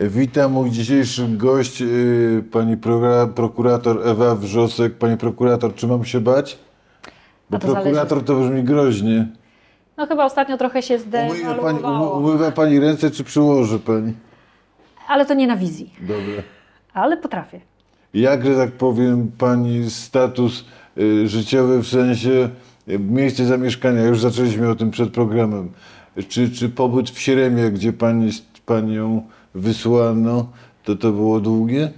Witam, mój dzisiejszy gość, yy, pani prokura- prokurator Ewa Wrzosek. Pani prokurator, czy mam się bać? Bo A to zależy. prokurator to brzmi groźnie. No chyba ostatnio trochę się pani, umy- umywa pani ręce, czy przyłoży pani? ale to nie na wizji, Dobra. ale potrafię. Jak, że tak powiem, pani status y, życiowy w sensie y, miejsce zamieszkania? Już zaczęliśmy o tym przed programem. Czy, czy pobyt w Sieremie, gdzie pani, panią wysłano, to to było długie?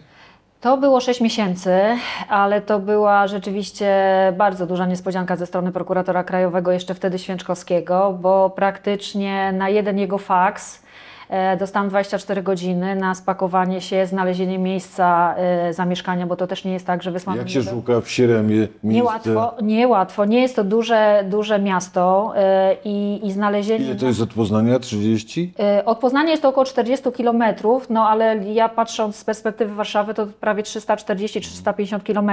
To było 6 miesięcy, ale to była rzeczywiście bardzo duża niespodzianka ze strony prokuratora krajowego, jeszcze wtedy Święczkowskiego, bo praktycznie na jeden jego faks dostałam 24 godziny na spakowanie się, znalezienie miejsca e, zamieszkania, bo to też nie jest tak, że wysłano Jak się szuka w Sieremie miejsce? Niełatwo, niełatwo. Nie jest to duże, duże miasto e, i, i znalezienie... Ile to jest od Poznania? 30? E, Od Poznania jest to około 40 km, no ale ja patrząc z perspektywy Warszawy to prawie 340-350 km.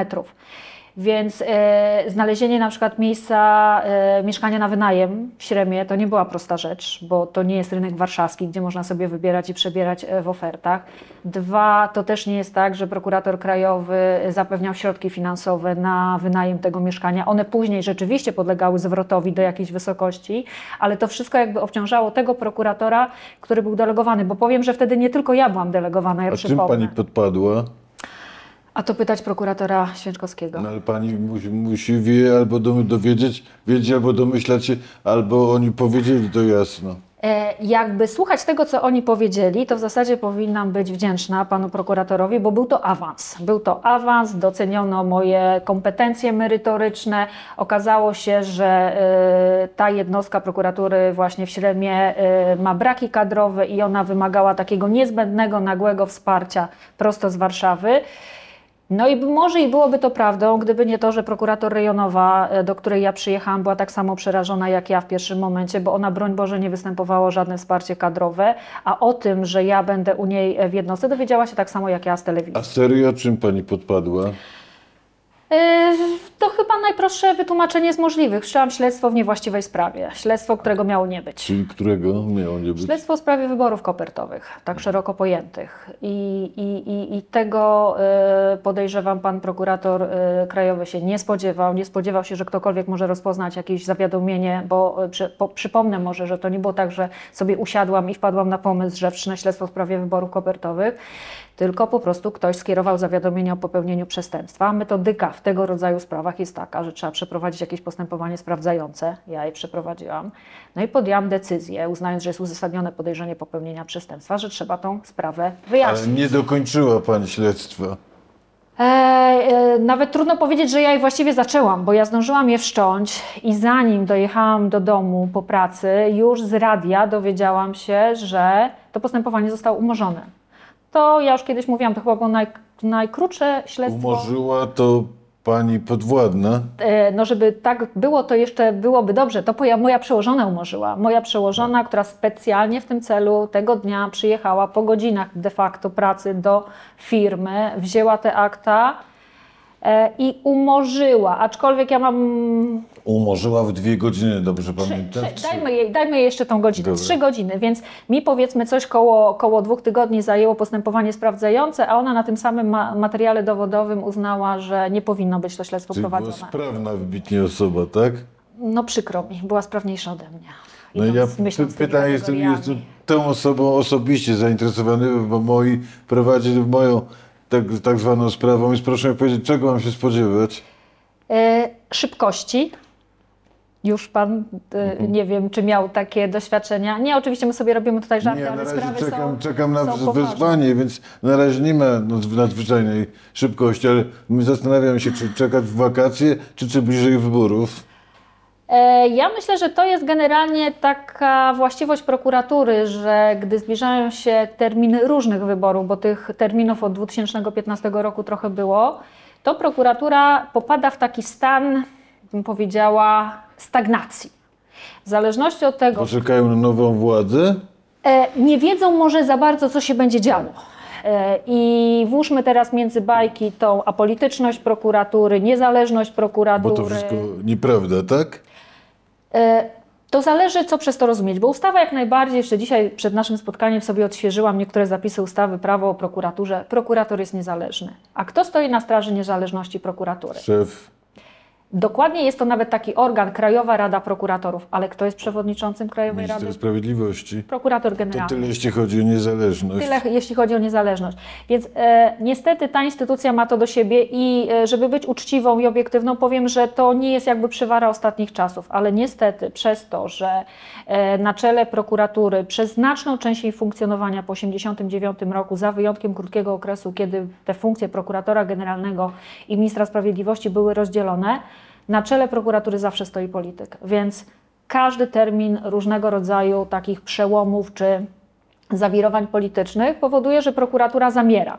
Więc e, znalezienie na przykład miejsca e, mieszkania na wynajem w Śremie to nie była prosta rzecz, bo to nie jest rynek warszawski, gdzie można sobie wybierać i przebierać e, w ofertach. Dwa, to też nie jest tak, że prokurator krajowy zapewniał środki finansowe na wynajem tego mieszkania. One później rzeczywiście podlegały zwrotowi do jakiejś wysokości, ale to wszystko jakby obciążało tego prokuratora, który był delegowany, bo powiem, że wtedy nie tylko ja byłam delegowana, ja A czym pani podpadła? A to pytać prokuratora Święczkowskiego. No, ale pani musi, musi wie albo dowiedzieć, wiedzieć albo domyślać się, albo oni powiedzieli to jasno. E, Jakby słuchać tego, co oni powiedzieli, to w zasadzie powinnam być wdzięczna panu prokuratorowi, bo był to awans. Był to awans, doceniono moje kompetencje merytoryczne. Okazało się, że e, ta jednostka prokuratury właśnie w Śremie e, ma braki kadrowe i ona wymagała takiego niezbędnego, nagłego wsparcia prosto z Warszawy. No i może i byłoby to prawdą, gdyby nie to, że prokurator rejonowa, e, do której ja przyjechałam, była tak samo przerażona jak ja w pierwszym momencie, bo ona, broń Boże, nie występowało żadne wsparcie kadrowe, a o tym, że ja będę u niej w jednostce, dowiedziała się tak samo jak ja z telewizji. A serio, czym pani podpadła? E, To chyba najprostsze wytłumaczenie z możliwych. Wszczęłam śledztwo w niewłaściwej sprawie. Śledztwo, którego miało nie być. Czyli którego miało nie być? Śledztwo w sprawie wyborów kopertowych, tak szeroko pojętych. I, i, i, i tego e, podejrzewam, pan prokurator e, krajowy się nie spodziewał. Nie spodziewał się, że ktokolwiek może rozpoznać jakieś zawiadomienie, bo przy, po, przypomnę może, że to nie było tak, że sobie usiadłam i wpadłam na pomysł, że wszczynę śledztwo w sprawie wyborów kopertowych, tylko po prostu ktoś skierował zawiadomienie o popełnieniu przestępstwa. Metodyka w tego rodzaju sprawach jest taka, że trzeba przeprowadzić jakieś postępowanie sprawdzające. Ja je przeprowadziłam. No i podjęłam decyzję, uznając, że jest uzasadnione podejrzenie popełnienia przestępstwa, że trzeba tą sprawę Ale wyjaśnić. nie dokończyła pani śledztwa. E, e, nawet trudno powiedzieć, że ja je właściwie zaczęłam, bo ja zdążyłam je wszcząć i zanim dojechałam do domu po pracy, już z radia dowiedziałam się, że to postępowanie zostało umorzone. To ja już kiedyś mówiłam, to chyba było naj, najkrótsze śledztwo. Umorzyła to pani podwładna. E, no żeby tak było, to jeszcze byłoby dobrze. To moja przełożona umorzyła. Moja przełożona, która specjalnie w tym celu tego dnia przyjechała po godzinach de facto pracy do firmy, wzięła te akta e, i umorzyła. Aczkolwiek ja mam Umorzyła w dwie godziny, dobrze Trzy, pamiętam? trzy, dajmy, jej, dajmy jej jeszcze tą godzinę, Dobra. trzy godziny, więc mi powiedzmy coś koło, koło dwóch tygodni zajęło postępowanie sprawdzające, a ona na tym samym ma materiale dowodowym uznała, że nie powinno być to śledztwo Czyli była prowadzone. sprawna wybitnie osoba, tak? No przykro mi, była sprawniejsza ode mnie. No ja myśląc py- tymi pytam, jestem, jestem tą osobą osobiście zainteresowany, bo moi prowadzi moją tak, tak zwaną sprawą, więc proszę mi powiedzieć, czego mam się spodziewać? E, szybkości. Już pan, e, Mhm. nie wiem, czy miał takie doświadczenia. Nie, oczywiście my sobie robimy tutaj żarty, Nie, na ale razie sprawy czekam, są, czekam na są wezwanie, więc na razie nie ma nadz- nadzwyczajnej szybkości, ale my zastanawiam się, czy czekać w wakacje, czy, czy bliżej wyborów. E, Ja myślę, że to jest generalnie taka właściwość prokuratury, że gdy zbliżają się terminy różnych wyborów, bo tych terminów od 2015 roku trochę było, to prokuratura popada w taki stan, bym powiedziała, stagnacji. W zależności od tego, Poczekają na nową władzę. E, nie wiedzą może za bardzo, co się będzie działo. E, I włóżmy teraz między bajki tą apolityczność prokuratury, niezależność Bo prokuratury. to wszystko nieprawda, tak? E, To zależy, co przez to rozumieć, bo ustawa jak najbardziej, jeszcze dzisiaj przed naszym spotkaniem sobie odświeżyłam niektóre zapisy ustawy prawo o prokuraturze. Prokurator jest niezależny. A kto stoi na straży niezależności prokuratury? Szef Dokładnie jest to nawet taki organ, Krajowa Rada Prokuratorów, ale kto jest przewodniczącym Krajowej Ministra Rady? Sprawiedliwości. Prokurator To Generalny. tyle, jeśli chodzi o niezależność. Tyle, jeśli chodzi o niezależność. Więc e, niestety ta instytucja ma to do siebie i e, żeby być uczciwą i obiektywną, powiem, że to nie jest jakby przywara ostatnich czasów, ale niestety przez to, że e, na czele prokuratury przez znaczną część jej funkcjonowania po 1989 roku, za wyjątkiem krótkiego okresu, kiedy te funkcje prokuratora generalnego i ministra sprawiedliwości były rozdzielone, na czele prokuratury zawsze stoi polityk. Więc każdy termin różnego rodzaju takich przełomów czy zawirowań politycznych powoduje, że prokuratura zamiera.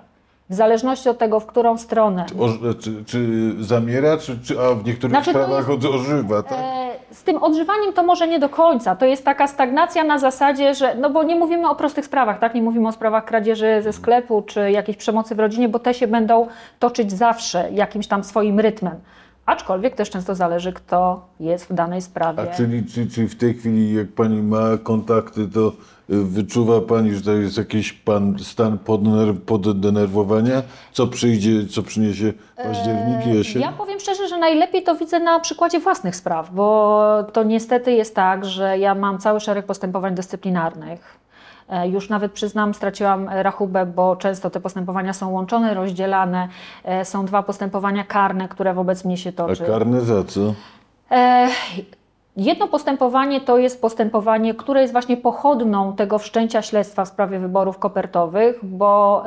W zależności od tego, w którą stronę. O, czy, czy zamiera, czy, czy a w niektórych Znaczy, sprawach od- ożywa, tak? E, Z tym odżywaniem to może nie do końca. To jest taka stagnacja na zasadzie, że. No bo nie mówimy o prostych sprawach, tak? Nie mówimy o sprawach kradzieży ze sklepu czy jakiejś przemocy w rodzinie, bo te się będą toczyć zawsze jakimś tam swoim rytmem. Aczkolwiek też często zależy, kto jest w danej sprawie. A czyli, czy, czy w tej chwili, jak pani ma kontakty, to y, wyczuwa pani, że to jest jakiś pan stan poddenerwowania? Co przyjdzie, co przyniesie październik, jesień? E, Ja powiem szczerze, że najlepiej to widzę na przykładzie własnych spraw, bo to niestety jest tak, że ja mam cały szereg postępowań dyscyplinarnych. E, Już nawet przyznam, straciłam rachubę, bo często te postępowania są łączone, rozdzielane. E, Są dwa postępowania karne, które wobec mnie się A toczy. karne za co? E, Jedno postępowanie to jest postępowanie, które jest właśnie pochodną tego wszczęcia śledztwa w sprawie wyborów kopertowych, bo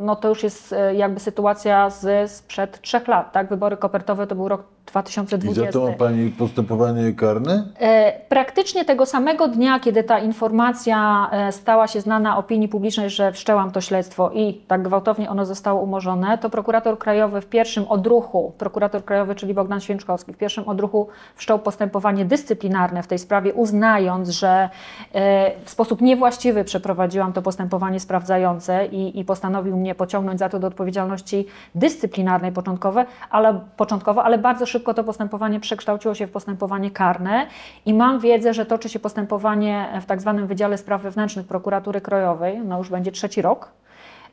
no to już jest jakby sytuacja z, sprzed trzech lat. Tak? Wybory kopertowe to był rok I 2020. za to ma pani postępowanie karne? E, Praktycznie tego samego dnia, kiedy ta informacja e, stała się znana opinii publicznej, że wszczęłam to śledztwo i tak gwałtownie ono zostało umorzone, to prokurator krajowy w pierwszym odruchu, prokurator krajowy, czyli Bogdan Święczkowski, w pierwszym odruchu wszczął postępowanie dyscyplinarne w tej sprawie, uznając, że e, w sposób niewłaściwy przeprowadziłam to postępowanie sprawdzające i, i postanowił mnie pociągnąć za to do odpowiedzialności dyscyplinarnej początkowe, ale, początkowo, ale bardzo szybko to postępowanie przekształciło się w postępowanie karne i mam wiedzę, że toczy się postępowanie w tak zwanym Wydziale Spraw Wewnętrznych Prokuratury Krajowej, no już będzie trzeci rok,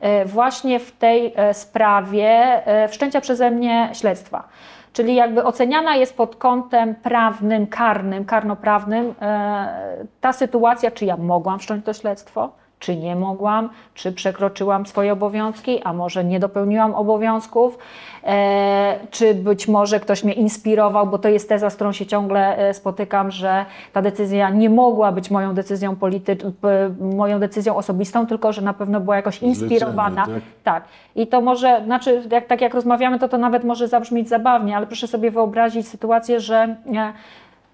e, właśnie w tej e, sprawie e, wszczęcia przeze mnie śledztwa. Czyli jakby oceniana jest pod kątem prawnym, karnym, karnoprawnym ta sytuacja, czy ja mogłam wszcząć to śledztwo, czy nie mogłam, czy przekroczyłam swoje obowiązki, a może nie dopełniłam obowiązków, e, czy być może ktoś mnie inspirował, bo to jest teza, z którą się ciągle e, spotykam, że ta decyzja nie mogła być moją decyzją polityczną, moją decyzją osobistą, tylko że na pewno była jakoś inspirowana. tak? Tak. I to może, znaczy, jak, tak jak rozmawiamy, to to nawet może zabrzmieć zabawnie, ale proszę sobie wyobrazić sytuację, że e,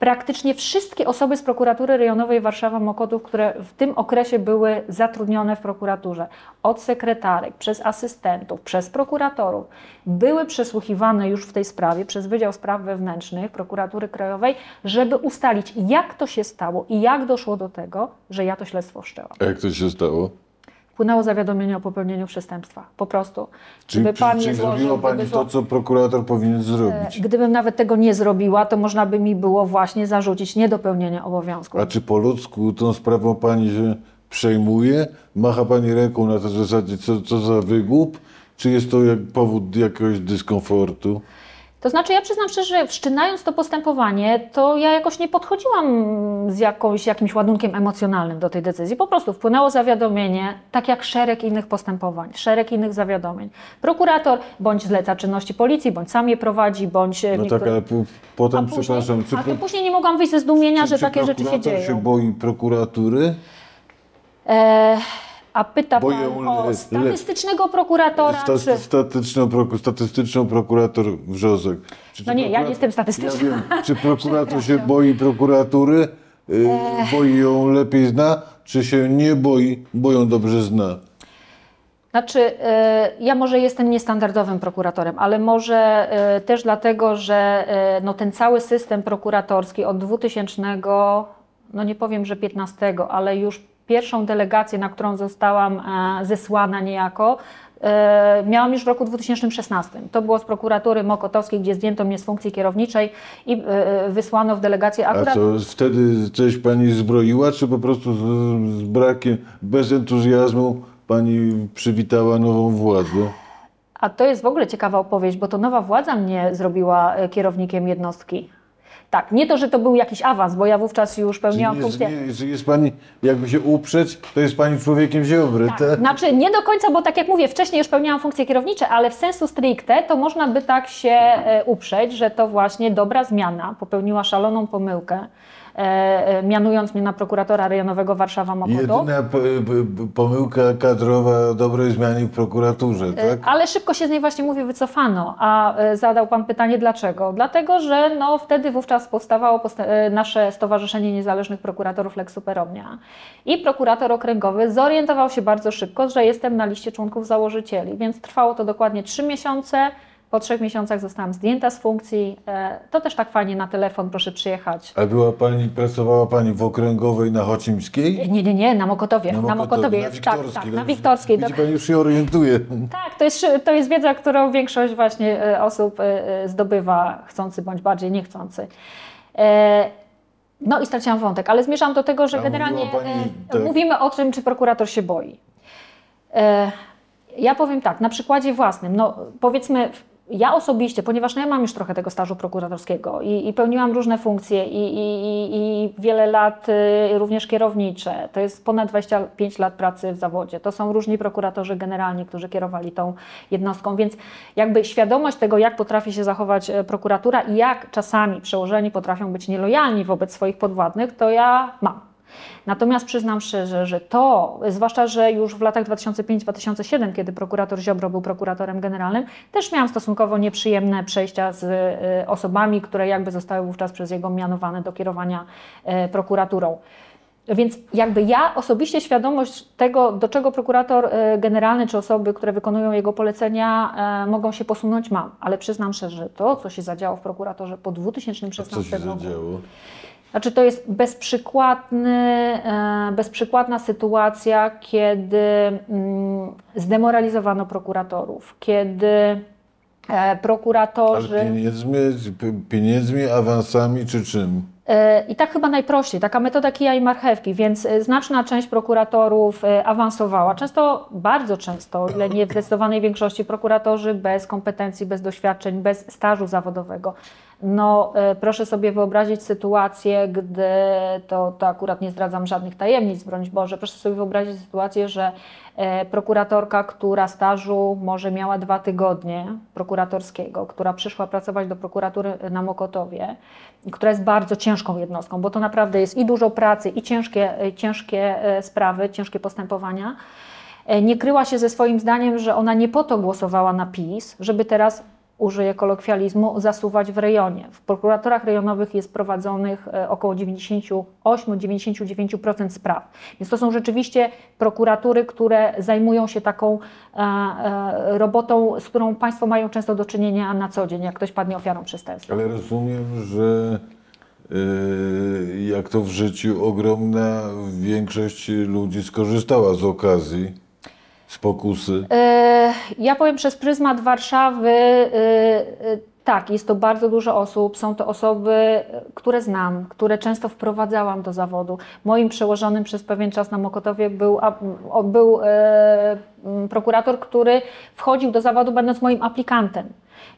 praktycznie wszystkie osoby z prokuratury rejonowej Warszawa-Mokotów, które w tym okresie były zatrudnione w prokuraturze, od sekretarek, przez asystentów, przez prokuratorów, były przesłuchiwane już w tej sprawie przez Wydział Spraw Wewnętrznych Prokuratury Krajowej, żeby ustalić, jak to się stało i jak doszło do tego, że ja to śledztwo wszczęłam. A jak to się stało? Wpłynęło zawiadomienie o popełnieniu przestępstwa. Po prostu. Czyli, Gdyby pan czyli nie złożył, zrobiła pani to, co prokurator powinien zrobić? Gdybym nawet tego nie zrobiła, to można by mi było właśnie zarzucić niedopełnienie obowiązków. A czy po ludzku tą sprawą pani się przejmuje? Macha pani ręką na tej zasadzie, co, co za wygłup? Czy jest to jak powód jakiegoś dyskomfortu? To znaczy, ja przyznam szczerze, że wszczynając to postępowanie, to ja jakoś nie podchodziłam z jakąś, jakimś ładunkiem emocjonalnym do tej decyzji. Po prostu wpłynęło zawiadomienie, tak jak szereg innych postępowań, szereg innych zawiadomień. Prokurator bądź zleca czynności policji, bądź sam je prowadzi, bądź... e, No tak, ale po, potem, a później, przepraszam, czy, a to później nie mogłam wyjść ze zdumienia, czy, że czy takie rzeczy się dzieją. się boi prokuratury? E, a pyta Bo pan ją o le- statystycznego prokuratora, Sta, czy... statyczną, proku- statystyczną prokurator Wrzosek. Czy, No czy nie, ja nie jestem statystyczna. Ja wiem, czy prokurator się boi prokuratury? Y, boi ją lepiej zna? Czy się nie boi, bo ją dobrze zna? Znaczy, e, ja może jestem niestandardowym prokuratorem, ale może e, też dlatego, że e, no, ten cały system prokuratorski od 2000, no nie powiem, że 15, ale już pierwszą delegację, na którą zostałam e, zesłana niejako, e, miałam już w roku 2016. To było z prokuratury Mokotowskiej, gdzie zdjęto mnie z funkcji kierowniczej i e, wysłano w delegację A akurat... co, wtedy coś pani zbroiła, czy po prostu z, brakiem, bez entuzjazmu pani przywitała nową władzę? A to jest w ogóle ciekawa opowieść, bo to nowa władza mnie zrobiła kierownikiem jednostki. Tak, nie to, że to był jakiś awans, bo ja wówczas już pełniłam jest, funkcję. nie, czy jest pani, jakby się uprzeć, to jest pani człowiekiem ziobry, tak? Znaczy nie do końca, bo tak jak mówię, wcześniej już pełniłam funkcje kierownicze, ale w sensu stricte to można by tak się e, uprzeć, że to właśnie dobra zmiana popełniła szaloną pomyłkę, mianując mnie na prokuratora rejonowego Warszawa Mokotów. Jedyna pomyłka kadrowa dobrej zmiany w prokuraturze, tak? Ale szybko się z niej właśnie mówi wycofano. A e, zadał Pan pytanie dlaczego? Dlatego, że no, wtedy wówczas powstawało e, nasze Stowarzyszenie Niezależnych Prokuratorów Lex Superomnia. I prokurator okręgowy zorientował się bardzo szybko, że jestem na liście członków założycieli, więc trwało to dokładnie trzy miesiące. Po trzech miesiącach zostałam zdjęta z funkcji. E, To też tak fajnie na telefon, proszę przyjechać. A była pani, pracowała pani w okręgowej na Chocimskiej? Nie, nie, nie, na Mokotowie. Na Mokotowie, na jest, tak, Wiktorskiej. tak, na no, Wiktorskiej. Widzi pani już się orientuje. Tak, to jest, to jest wiedza, którą większość właśnie e, osób e, e, zdobywa, chcący bądź bardziej niechcący. E, No i straciłam wątek, ale zmierzam do tego, że A generalnie pani, e, tak. mówimy o tym, czy prokurator się boi. E, Ja powiem tak, na przykładzie własnym, no powiedzmy, ja osobiście, ponieważ no ja mam już trochę tego stażu prokuratorskiego i, i pełniłam różne funkcje i, i, i, wiele lat y, również kierownicze, to jest ponad 25 lat pracy w zawodzie, to są różni prokuratorzy generalni, którzy kierowali tą jednostką, więc jakby świadomość tego, jak potrafi się zachować e, prokuratura i jak czasami przełożeni potrafią być nielojalni wobec swoich podwładnych, to ja mam. Natomiast przyznam szczerze, że to, zwłaszcza, że już w latach 2005-2007, kiedy prokurator Ziobro był prokuratorem generalnym, też miałam stosunkowo nieprzyjemne przejścia z y, osobami, które jakby zostały wówczas przez jego mianowane do kierowania y, prokuraturą. Więc jakby ja osobiście świadomość tego, do czego prokurator y, generalny czy osoby, które wykonują jego polecenia, e, mogą się posunąć, mam. Ale przyznam szczerze, że to, co się zadziało w prokuratorze po A co 2016 się roku, zadziało? Znaczy to jest bezprzykładny, e, bezprzykładna sytuacja, kiedy mm, zdemoralizowano prokuratorów, kiedy e, Ale prokuratorzy... pieniędzmi, p- pieniędzmi, awansami czy czym? E, I tak chyba najprościej, taka metoda kija i marchewki, więc znaczna część prokuratorów awansowała. Często, bardzo często, ile nie w zdecydowanej większości prokuratorzy bez kompetencji, bez doświadczeń, bez stażu zawodowego. No, e, proszę sobie wyobrazić sytuację, gdy to, to akurat nie zdradzam żadnych tajemnic, broń Boże, proszę sobie wyobrazić sytuację, że e, prokuratorka, która stażu może miała dwa tygodnie prokuratorskiego, która przyszła pracować do prokuratury na Mokotowie, która jest bardzo ciężką jednostką, bo to naprawdę jest i dużo pracy, i ciężkie, e, ciężkie sprawy, ciężkie postępowania. Nie kryła się ze swoim zdaniem, że ona nie po to głosowała na PiS, żeby teraz, użyję kolokwializmu, zasuwać w rejonie. W prokuratorach rejonowych jest prowadzonych e, około 98-99% spraw. Więc to są rzeczywiście prokuratury, które zajmują się taką e, e, robotą, z którą Państwo mają często do czynienia na co dzień, jak ktoś padnie ofiarą przestępstwa. Ale rozumiem, że jak to w życiu, ogromna większość ludzi skorzystała z okazji, z pokusy. E, Ja powiem przez pryzmat Warszawy, e, e, tak, jest to bardzo dużo osób. Są to osoby, które znam, które często wprowadzałam do zawodu. Moim przełożonym przez pewien czas na Mokotowie był, był e, prokurator, który wchodził do zawodu będąc moim aplikantem.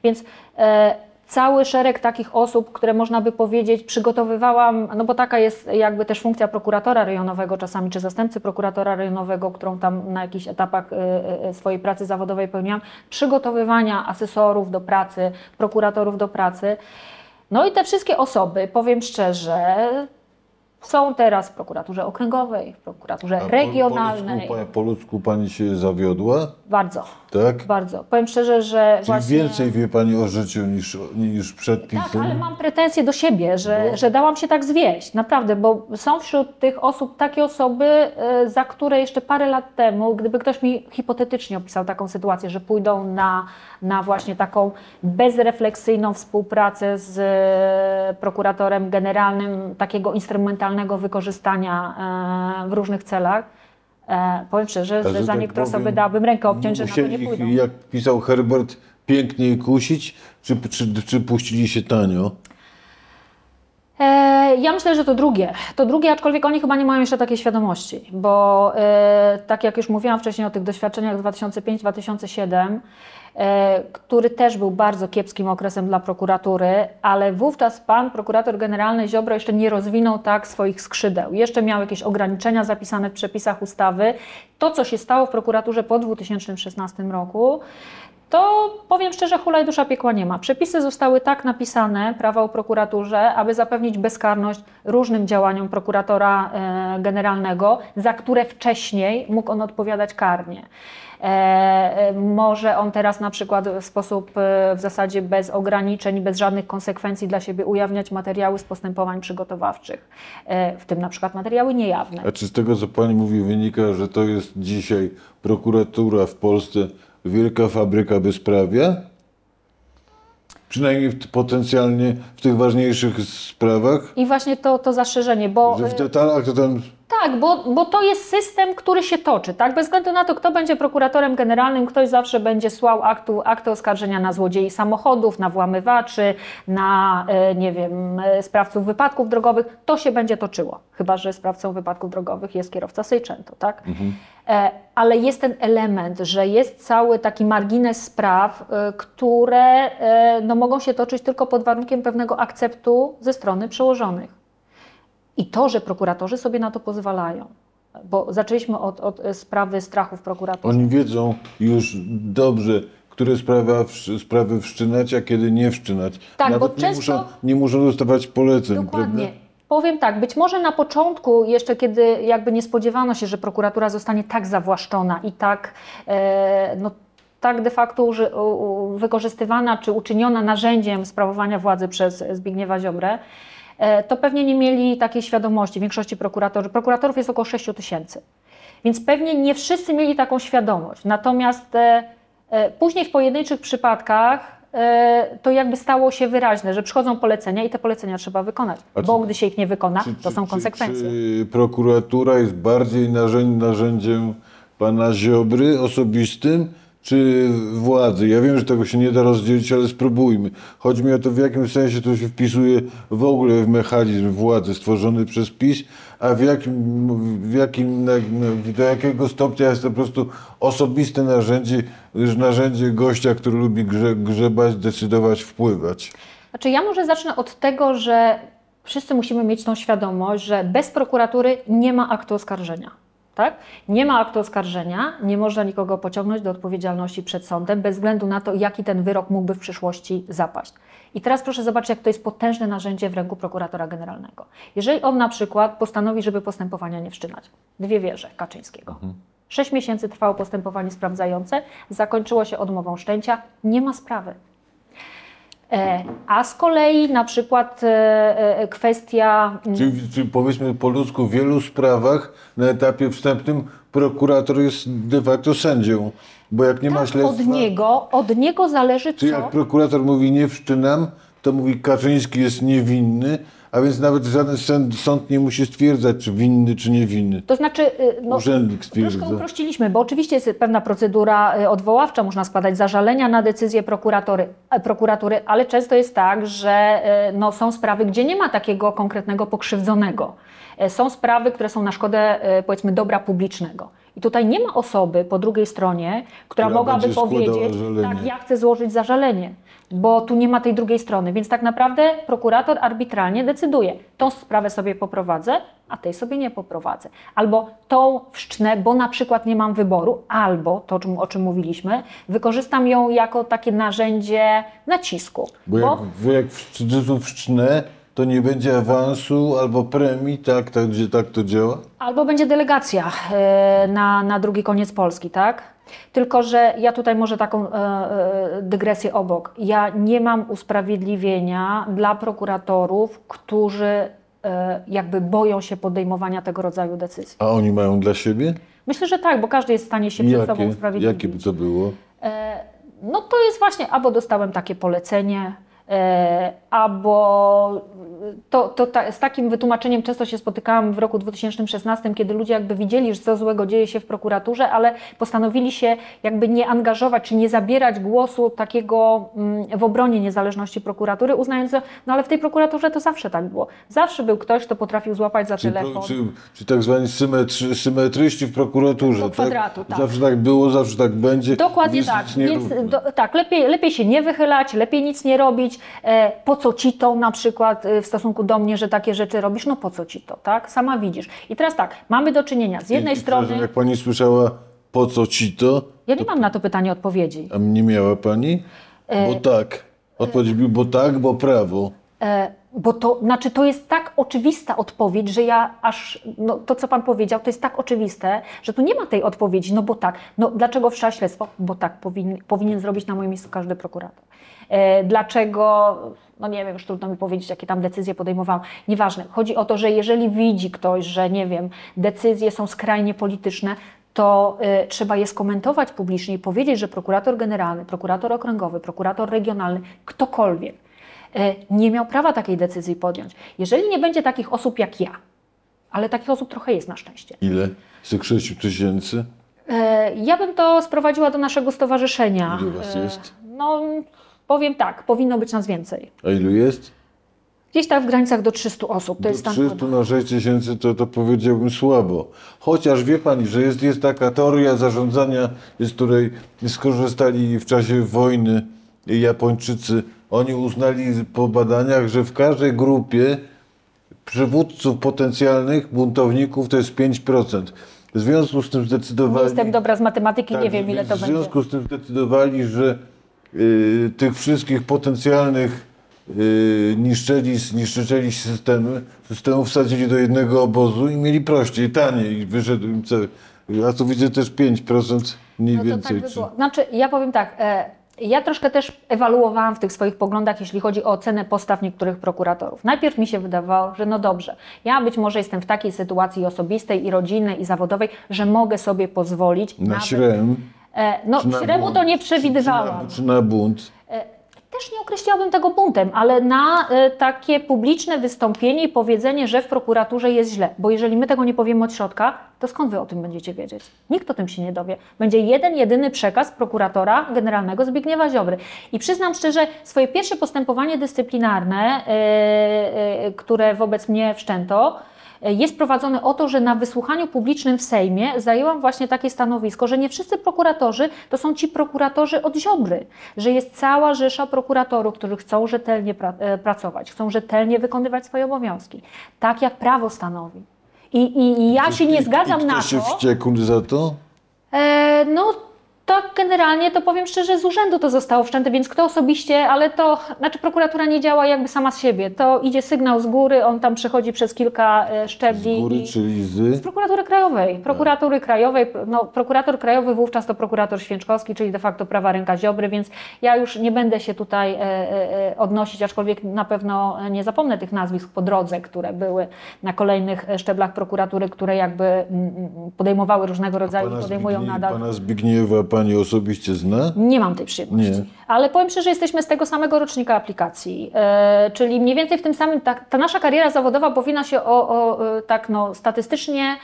Więc e, cały szereg takich osób, które można by powiedzieć, przygotowywałam, no bo taka jest jakby też funkcja prokuratora rejonowego czasami, czy zastępcy prokuratora rejonowego, którą tam na jakichś etapach y, y, y, swojej pracy zawodowej pełniłam, przygotowywania asesorów do pracy, prokuratorów do pracy. No i te wszystkie osoby, powiem szczerze, są teraz w prokuraturze okręgowej, w prokuraturze po- regionalnej. Po, ludzku, pa- po ludzku pani się zawiodła, Bardzo, tak? bardzo. Powiem szczerze, że Czyli właśnie... więcej wie pani o życiu niż, niż przed Tak, ale mam pretensje do siebie, że, Bo- że dałam się tak zwieść, naprawdę, bo są wśród tych osób takie osoby, e, za które jeszcze parę lat temu, gdyby ktoś mi hipotetycznie opisał taką sytuację, że pójdą na, na właśnie taką bezrefleksyjną współpracę z e, prokuratorem generalnym takiego instrumentalnego wykorzystania e, w różnych celach, E, powiem szczerze, że że za tak niektóre powiem, osoby dałabym rękę obciąć, że na to nie pójdą. jak pisał Herbert, piękniej kusić, czy, czy, czy puścili się tanio? E, ja myślę, że to drugie. To drugie, aczkolwiek oni chyba nie mają jeszcze takiej świadomości, bo e, tak jak już mówiłam wcześniej o tych doświadczeniach 2005-2007, e, który też był bardzo kiepskim okresem dla prokuratury, ale wówczas pan prokurator generalny Ziobro jeszcze nie rozwinął tak swoich skrzydeł. Jeszcze miał jakieś ograniczenia zapisane w przepisach ustawy. To, co się stało w prokuraturze po 2016 roku, to powiem szczerze, hulaj dusza piekła nie ma. Przepisy zostały tak napisane, prawa o prokuraturze, aby zapewnić bezkarność różnym działaniom prokuratora e, generalnego, za które wcześniej mógł on odpowiadać karnie. E, e, może on teraz na przykład w sposób e, w zasadzie bez ograniczeń, bez żadnych konsekwencji dla siebie ujawniać materiały z postępowań przygotowawczych, w tym na przykład materiały niejawne. A czy z tego, co pani mówi, wynika, że to jest dzisiaj prokuratura w Polsce wielka fabryka bezprawia? Przynajmniej potencjalnie w tych ważniejszych sprawach? I właśnie to, to zastrzeżenie, bo... Że w detalach to tam Tak, bo, bo to jest system, który się toczy, tak? Bez względu na to, kto będzie prokuratorem generalnym, ktoś zawsze będzie słał aktu, akty oskarżenia na złodziei samochodów, na włamywaczy, na, e, nie wiem, e, sprawców wypadków drogowych. To się będzie toczyło, chyba że sprawcą wypadków drogowych jest kierowca Sejczęto, tak? E, Ale jest ten element, że jest cały taki margines spraw, które no, mogą się toczyć tylko pod warunkiem pewnego akceptu ze strony przełożonych. I to, że prokuratorzy sobie na to pozwalają, bo zaczęliśmy od, od sprawy strachów prokuratorów. oni wiedzą już dobrze, które sprawy, sprawy wszczynać, a kiedy nie wszczynać. Tak, Nawet bo nie, często- muszą, nie muszą dostawać poleceń, Dokładnie. prawda? Powiem tak, być może na początku, jeszcze kiedy jakby nie spodziewano się, że prokuratura zostanie tak zawłaszczona i tak, e, no, tak de facto uży, u, wykorzystywana czy uczyniona narzędziem sprawowania władzy przez Zbigniewa Ziobrę, to pewnie nie mieli takiej świadomości. Większości prokuratorzy, prokuratorów jest około 6 tysięcy. Więc pewnie nie wszyscy mieli taką świadomość. Natomiast e, e, później w pojedynczych przypadkach e, to jakby stało się wyraźne, że przychodzą polecenia i te polecenia trzeba wykonać. A czy- bo gdy się ich nie wykona, Czy- to są czy- konsekwencje. Czy prokuratura jest bardziej narzędzi, narzędziem pana Ziobry osobistym, czy władzy? Ja wiem, że tego się nie da rozdzielić, ale spróbujmy. Chodzi mi o to, w jakim sensie to się wpisuje w ogóle w mechanizm władzy stworzony przez PiS, a w jakim, w jakim do jakiego stopnia jest to po prostu osobiste narzędzie, narzędzie gościa, który lubi grze, grzebać, decydować, wpływać. Znaczy ja może zacznę od tego, że wszyscy musimy mieć tą świadomość, że bez prokuratury nie ma aktu oskarżenia. Tak? Nie ma aktu oskarżenia, nie można nikogo pociągnąć do odpowiedzialności przed sądem, bez względu na to, jaki ten wyrok mógłby w przyszłości zapaść. I teraz proszę zobaczyć, jak to jest potężne narzędzie w ręku prokuratora generalnego. Jeżeli on na przykład postanowi, żeby postępowania nie wszczynać, dwie wieże Kaczyńskiego. Sześć miesięcy trwało postępowanie sprawdzające, zakończyło się odmową szczęcia, nie ma sprawy. E, A z kolei na przykład e, e, kwestia. Czyli, czyli powiedzmy po ludzku w wielu sprawach na etapie wstępnym prokurator jest de facto sędzią, bo jak nie ma Tak, śledztwa, od niego, od niego zależy czy co. jak prokurator mówi nie wszczynam, to mówi Kaczyński jest niewinny, a więc nawet żaden sąd, nie musi stwierdzać, czy winny, czy niewinny. To znaczy, y, no, Urzędnik stwierdza. troszkę uprościliśmy, bo oczywiście jest pewna procedura y, odwoławcza, można składać zażalenia na decyzję prokuratory, e, prokuratury, ale często jest tak, że y, no, są sprawy, gdzie nie ma takiego konkretnego pokrzywdzonego. E, Są sprawy, które są na szkodę, powiedzmy, dobra publicznego. I tutaj nie ma osoby po drugiej stronie, która, Która mogłaby powiedzieć, tak, ja chcę złożyć zażalenie, bo tu nie ma tej drugiej strony. Więc tak naprawdę prokurator arbitralnie decyduje, tą sprawę sobie poprowadzę, a tej sobie nie poprowadzę. Albo tą wszczynę, bo na przykład nie mam wyboru, albo to, o czym, mówiliśmy, wykorzystam ją jako takie narzędzie nacisku. Bo jak, bo jak w cudzysłów wszczynę, to nie będzie awansu albo premii, tak, tak, gdzie tak to działa? Albo będzie delegacja e, na, na drugi koniec Polski, tak? Tylko, że ja tutaj może taką e, e, dygresję obok. Ja nie mam usprawiedliwienia dla prokuratorów, którzy e, jakby boją się podejmowania tego rodzaju decyzji. A oni mają dla siebie? Myślę, że tak, bo każdy jest w stanie się przed sobą usprawiedliwić. jakie by to było? No to jest właśnie, albo dostałem takie polecenie, albo to, to ta, z takim wytłumaczeniem często się spotykałam w roku 2016, kiedy ludzie jakby widzieli, że co złego dzieje się w prokuraturze, ale postanowili się jakby nie angażować, czy nie zabierać głosu takiego mm, w obronie niezależności prokuratury, uznając, że no ale w tej prokuraturze to zawsze tak było. Zawsze był ktoś, kto potrafił złapać za Czy, telefon. czy, czy tak zwani symetry, symetryści w prokuraturze, Do kwadratu, tak? tak. Zawsze tak było, zawsze tak będzie. Dokładnie Nic- tak. Więc do, tak, lepiej, lepiej się nie wychylać, lepiej nic nie robić. E, po co ci to na przykład e, w stosunku do mnie, że takie rzeczy robisz? No po co ci to, tak? Sama widzisz. I teraz tak, mamy do czynienia z jednej I- strony. Jak pani słyszała, po co ci to? Ja nie mam na to pytanie odpowiedzi. A nie miała pani? E, Bo tak. Odpowiedź był, bo tak, bo prawo. E, bo to, znaczy to jest tak oczywista odpowiedź, że ja aż, no to co Pan powiedział, to jest tak oczywiste, że tu nie ma tej odpowiedzi, no bo tak. No dlaczego wszczęła śledztwo? Bo tak powinien, powinien zrobić na moim miejscu każdy prokurator. E, dlaczego, no nie wiem, już trudno mi powiedzieć, jakie tam decyzje podejmowałam. Nieważne. Chodzi o to, że jeżeli widzi ktoś, że nie wiem, decyzje są skrajnie polityczne, to y, trzeba je skomentować publicznie i powiedzieć, że prokurator generalny, prokurator okręgowy, prokurator regionalny, ktokolwiek e, nie miał prawa takiej decyzji podjąć. Jeżeli nie będzie takich osób jak ja, ale takich osób trochę jest na szczęście, Ile? Z tych 6 tysięcy? e, ja bym to sprowadziła do naszego stowarzyszenia. Ile was E, jest? No, powiem tak, powinno być nas więcej. A ilu jest? Gdzieś tak w granicach do 300 osób. To Do jest stan 300 na 6 tysięcy to, to powiedziałbym słabo. Chociaż wie pani, że jest, jest taka teoria zarządzania, z której skorzystali w czasie wojny Japończycy. Oni uznali po badaniach, że w każdej grupie przywódców potencjalnych buntowników to jest 5%. W związku z tym Nie zdecydowali... jestem dobra z matematyki, nie Tak, wiem ile to w będzie. związku z tym zdecydowali, że tych wszystkich potencjalnych y, niszczeli, niszczycieli systemy, systemów wsadzili do jednego obozu i mieli prościej, taniej i wyszedł im cały. A tu widzę też 5% mniej No to więcej. tak by było. Znaczy, ja powiem tak. E, ja troszkę też ewaluowałam w tych swoich poglądach, jeśli chodzi o ocenę postaw niektórych prokuratorów. Najpierw mi się wydawało, że no dobrze, ja być może jestem w takiej sytuacji osobistej i rodzinnej i zawodowej, że mogę sobie pozwolić na nawet- śrem. E, no, czy bunt, to nie czy- przewidywałam. Czy na, czy na bunt. Też nie określiłabym tego buntem, ale na e, takie publiczne wystąpienie i powiedzenie, że w prokuraturze jest źle. Bo jeżeli my tego nie powiemy od środka, to skąd wy o tym będziecie wiedzieć? Nikt o tym się nie dowie. Będzie jeden, jedyny przekaz prokuratora generalnego Zbigniewa Ziobry. I przyznam szczerze, swoje pierwsze postępowanie dyscyplinarne, e, e, które wobec mnie wszczęto, e, jest prowadzone o to, że na wysłuchaniu publicznym w Sejmie zajęłam właśnie takie stanowisko, że nie wszyscy prokuratorzy to są ci prokuratorzy od Ziobry, że jest cała rzesza prokuratorów, którzy chcą rzetelnie pra e, pracować, chcą rzetelnie wykonywać swoje obowiązki, tak jak prawo stanowi. I, i, i ja się nie zgadzam i na się to. wściekł za to? E, no tak generalnie to powiem szczerze, z urzędu to zostało wszczęte, więc kto osobiście, ale to, znaczy prokuratura nie działa jakby sama z siebie. To idzie sygnał z góry, on tam przechodzi przez kilka e, Z szczebli. góry, i- czyli z... z prokuratury krajowej. Prokuratury krajowej, no, prokurator krajowy wówczas to prokurator Święczkowski, czyli de facto prawa ręka Ziobry, więc ja już nie będę się tutaj e, e, e, odnosić, aczkolwiek na pewno nie zapomnę tych nazwisk po drodze, które były na kolejnych e, szczeblach prokuratury, które jakby mm, mm, podejmowały różnego rodzaju, Pana, podejmują Zbigniew, nadal. pana Zbigniewa pani osobiście zna? Nie mam tej przyjemności. Nie. Ale powiem szczerze, jesteśmy z tego samego rocznika aplikacji. E, czyli mniej więcej w tym samym, ta, ta nasza kariera zawodowa powinna się o, o, e, tak no, statystycznie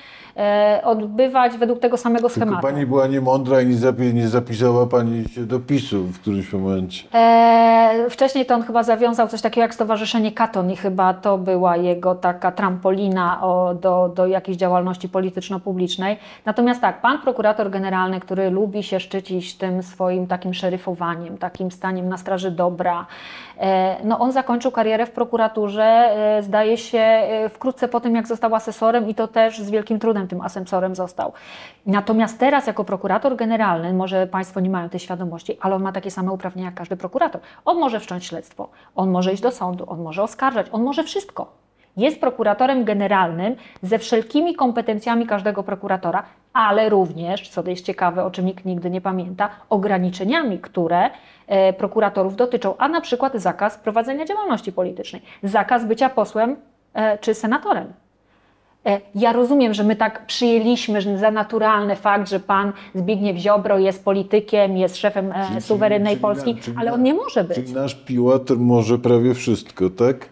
odbywać według tego samego Tylko schematu. pani była niemądra i nie, zapi- nie zapisała pani się do PiSu w którymś momencie. E, wcześniej to on chyba zawiązał coś takiego jak Stowarzyszenie Katon i chyba to była jego taka trampolina o, do, do jakiejś działalności polityczno-publicznej. Natomiast tak, pan prokurator generalny, który lubi się szczycić tym swoim takim szeryfowaniem, takim staniem na straży dobra, e, no on zakończył karierę w prokuraturze, e, zdaje się, e, wkrótce po tym, jak został asesorem i to też z wielkim trudem tym asesorem został. Natomiast teraz jako prokurator generalny, może Państwo nie mają tej świadomości, ale on ma takie same uprawnienia jak każdy prokurator. On może wszcząć śledztwo, on może iść do sądu, on może oskarżać, on może wszystko. Jest prokuratorem generalnym ze wszelkimi kompetencjami każdego prokuratora, ale również, co jest ciekawe, o czym nikt nigdy nie pamięta, ograniczeniami, które e, prokuratorów dotyczą, a na przykład zakaz prowadzenia działalności politycznej, zakaz bycia posłem e, czy senatorem. E, Ja rozumiem, że my tak przyjęliśmy że za naturalny fakt, że pan Zbigniew Ziobro jest politykiem, jest szefem e, Czyli- suwerennej czyli- Polski, czyli- ale on nie może być. Czyli nasz piłat może prawie wszystko, tak?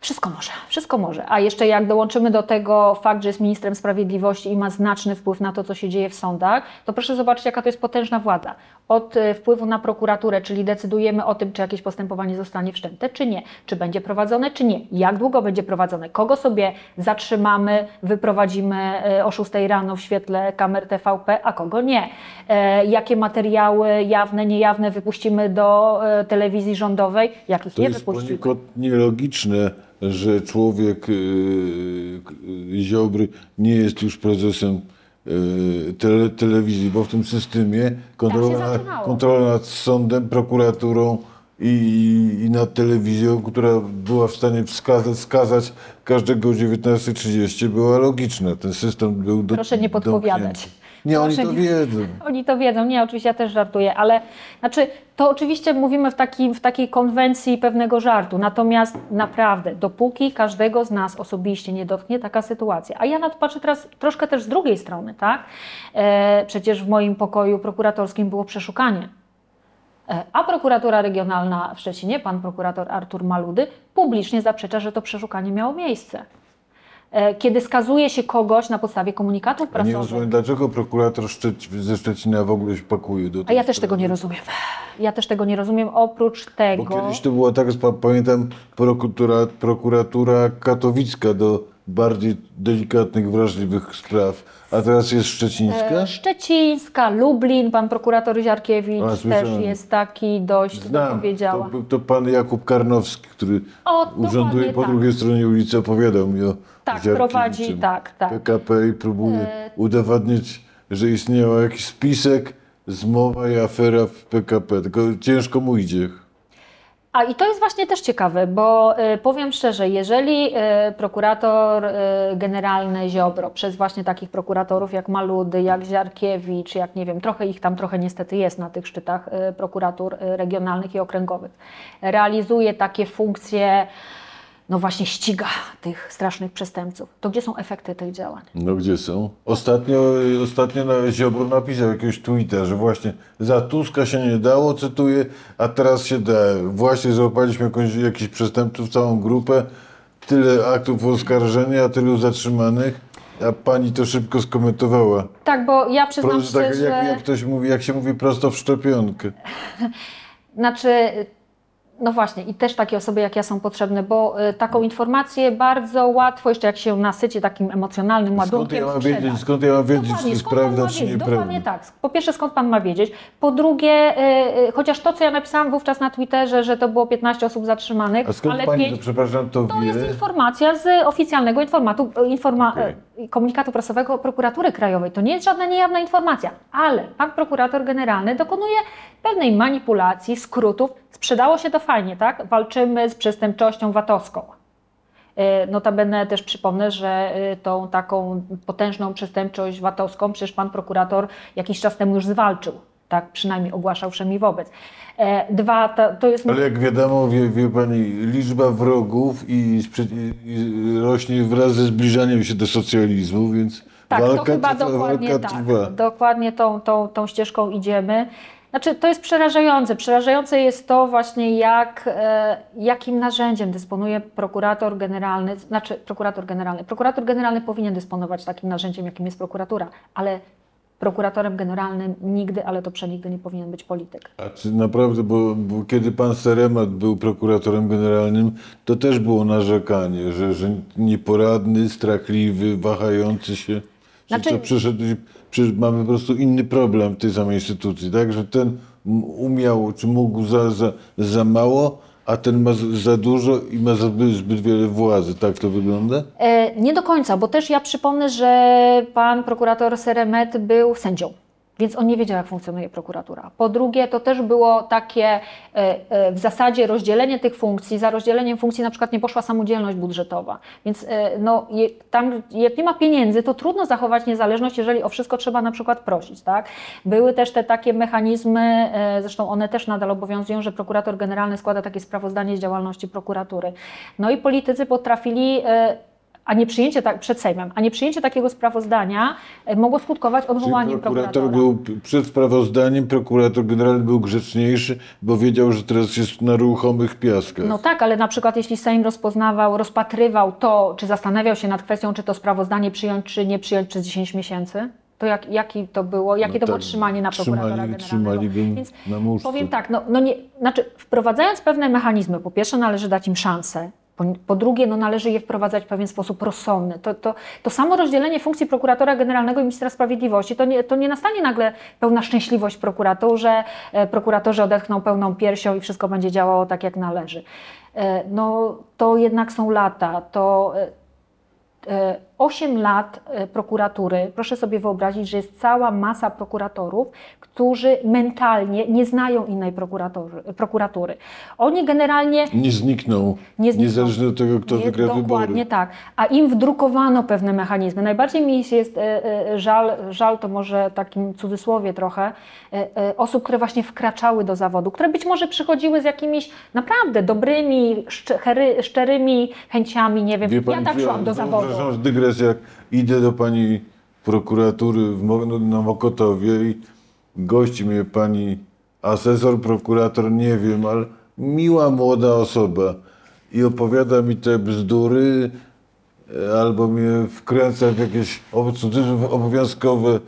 Wszystko może, wszystko może. A jeszcze jak dołączymy do tego fakt, że jest ministrem sprawiedliwości i ma znaczny wpływ na to, co się dzieje w sądach, to proszę zobaczyć, jaka to jest potężna władza. Od e, wpływu na prokuraturę, czyli decydujemy o tym, czy jakieś postępowanie zostanie wszczęte, czy nie, czy będzie prowadzone, czy nie, jak długo będzie prowadzone, kogo sobie zatrzymamy, wyprowadzimy e, o 6 rano w świetle kamer TVP, a kogo nie. E, Jakie materiały jawne, niejawne wypuścimy do telewizji rządowej, jakich To nie jest wypuścimy. poniekąd nielogiczne, że człowiek yy, Ziobry nie jest już prezesem tele, telewizji, bo w tym systemie kontrola, zaczynało. kontrola nad sądem, prokuraturą i, i nad telewizją, która była w stanie wskazać, skazać każdego o 19.30 była logiczna. Ten system był do, Proszę nie podpowiadać. Nie, oni to wiedzą. Oni to wiedzą, nie, oczywiście ja też żartuję, ale znaczy, to oczywiście mówimy w, takim, w takiej konwencji pewnego żartu, natomiast naprawdę, dopóki każdego z nas osobiście nie dotknie taka sytuacja, a ja na to patrzę teraz troszkę też z drugiej strony, tak? E, przecież w moim pokoju prokuratorskim było przeszukanie. E, A prokuratura regionalna w Szczecinie, pan prokurator Artur Maludy, publicznie zaprzecza, że to przeszukanie miało miejsce. E, Kiedy skazuje się kogoś na podstawie komunikatów A nie prasowych, rozumiem, dlaczego prokurator ze Szczecina w ogóle się pakuje do A tej ja też sprawy. tego nie rozumiem. Ja też tego nie rozumiem. Oprócz tego. Bo kiedyś to była tak, pa- pamiętam, prokuratura, prokuratura katowicka do bardziej delikatnych, wrażliwych spraw, a teraz jest szczecińska? e, Szczecińska, Lublin, pan prokurator Ziarkiewicz A, też jest taki dość, Znam, to, powiedziała. był- to pan Jakub Karnowski, który O, urzęduje po tak. drugiej stronie ulicy, opowiadał mi o Tak, prowadzi, tak, tak. PKP i próbuje E, udowadniać, że istniał jakiś spisek, zmowa i afera w PKP, tylko ciężko mu idzie. A i to jest właśnie też ciekawe, bo y, powiem szczerze, jeżeli y, prokurator y, generalny Ziobro przez właśnie takich prokuratorów jak Maludy, jak Ziarkiewicz, jak nie wiem, trochę ich tam trochę niestety jest na tych szczytach y, prokuratur y, regionalnych i okręgowych, realizuje takie funkcje, no właśnie ściga tych strasznych przestępców, to gdzie są efekty tych działań? No gdzie są? Ostatnio, ostatnio Ziobro napisał jakiegoś tweeta, że właśnie za Tuska się nie dało, cytuję, a teraz się da. Właśnie złapaliśmy jakąś, jakichś przestępców, całą grupę, tyle aktów oskarżenia, tylu zatrzymanych, a pani to szybko skomentowała. Tak, bo ja przyznam Prosto, tak, szczerze, jak, jak ktoś mówi, jak się mówi prosto w szczepionkę. Znaczy, no właśnie, i też takie osoby jak ja są potrzebne, bo y, taką informację bardzo łatwo, jeszcze jak się nasyci takim emocjonalnym Skąd ładunkiem, ja mam wiedzieć, skąd ja mam wiedzieć, czy Dokładnie, jest skąd pan prawda, czy nieprawda? Dokładnie tak. Po pierwsze, skąd pan ma wiedzieć? Po drugie, y, y, chociaż to, co ja napisałam wówczas na Twitterze, że to było 15 osób zatrzymanych, A skąd ale pani, pięć, to, przepraszam, to, to wie? jest informacja z oficjalnego informatu, informa, Okej. e, komunikatu prasowego prokuratury krajowej. To nie jest żadna niejawna informacja, ale pan prokurator generalny dokonuje pewnej manipulacji, skrótów. Sprzedało się to fajnie, tak? Walczymy z przestępczością VAT-owską. E, Notabene też przypomnę, że e, tą taką potężną przestępczość VAT-owską przecież pan prokurator jakiś czas temu już zwalczył. Tak przynajmniej ogłaszał wszemi wobec. E, Dwa, to, to jest... Ale jak wiadomo, wie, wie pani, liczba wrogów i, i, rośnie wraz ze zbliżaniem się do socjalizmu, więc Tak, walka, to chyba trwa, dokładnie tak. trwa. Dokładnie tą, tą, tą ścieżką idziemy. Znaczy, to jest przerażające. Przerażające jest to właśnie, jak, e, jakim narzędziem dysponuje prokurator generalny, znaczy prokurator generalny. Prokurator generalny powinien dysponować takim narzędziem, jakim jest prokuratura, ale prokuratorem generalnym nigdy, ale to przenigdy nie powinien być polityk. A czy naprawdę, bo, bo kiedy pan Seremat był prokuratorem generalnym, to też było narzekanie, że, że nieporadny, strachliwy, wahający się. Że Znaczy- co przyszedł, przy, mamy po prostu inny problem w tej samej instytucji, tak? Że ten umiał, czy mógł za, za, za mało, a ten ma za dużo i ma zbyt, zbyt wiele władzy. Tak to wygląda? E, nie do końca, bo też ja przypomnę, że pan prokurator Seremet był sędzią. Więc on nie wiedział, jak funkcjonuje prokuratura. Po drugie, to też było takie e, e, w zasadzie rozdzielenie tych funkcji. Za rozdzieleniem funkcji na przykład nie poszła samodzielność budżetowa. Więc e, no, tam, jak nie ma pieniędzy, to trudno zachować niezależność, jeżeli o wszystko trzeba na przykład prosić. Tak? Były też te takie mechanizmy, zresztą one też nadal obowiązują, że prokurator generalny składa takie sprawozdanie z działalności prokuratury. No i politycy potrafili a nie przyjęcie tak, przed Sejmem, a nie przyjęcie takiego sprawozdania e, mogło skutkować Czyli odwołaniem prokurator prokuratora. był przed sprawozdaniem, prokurator generalny był grzeczniejszy, bo wiedział, że teraz jest na ruchomych piaskach. No tak, ale na przykład jeśli Sejm rozpoznawał, rozpatrywał to, czy zastanawiał się nad kwestią, czy to sprawozdanie przyjąć, czy nie przyjąć przez 10 miesięcy, to jak, jaki to było, jakie No to było tak, trzymanie na prokuratora trzymali- generalnego. trzymali Więc na muszce. powiem tak, no, no nie, znaczy wprowadzając pewne mechanizmy, po pierwsze należy dać im szansę, po, po drugie no należy je wprowadzać w pewien sposób rozsądny. To, to, to samo rozdzielenie funkcji prokuratora generalnego i ministra sprawiedliwości, to nie, to nie nastanie nagle pełna szczęśliwość w prokuraturze, e, prokuratorzy odetchną pełną piersią i wszystko będzie działało tak jak należy. E, no to jednak są lata, to e, e, 8 lat e, prokuratury, proszę sobie wyobrazić, że jest cała masa prokuratorów, którzy mentalnie nie znają innej prokuratury. Oni generalnie Nie zniknął, Nie zniknął. niezależnie od tego, kto nie, wygra dokładnie wybory. tak. A im wdrukowano pewne mechanizmy. Najbardziej mi jest e, e, żal, żal to może takim cudzysłowie trochę, osób, które właśnie wkraczały do zawodu, które być może przychodziły z jakimiś naprawdę dobrymi, szczery, szczerymi chęciami, nie wiem. Wie ja pani, tak że szłam do zawodu. Przepraszam, dygresja, jak idę do pani prokuratury w, no, na Mokotowie i gości mnie pani asesor, prokurator, nie wiem, ale miła młoda osoba i opowiada mi te bzdury e, albo mnie wkręca w jakieś obowiązkowe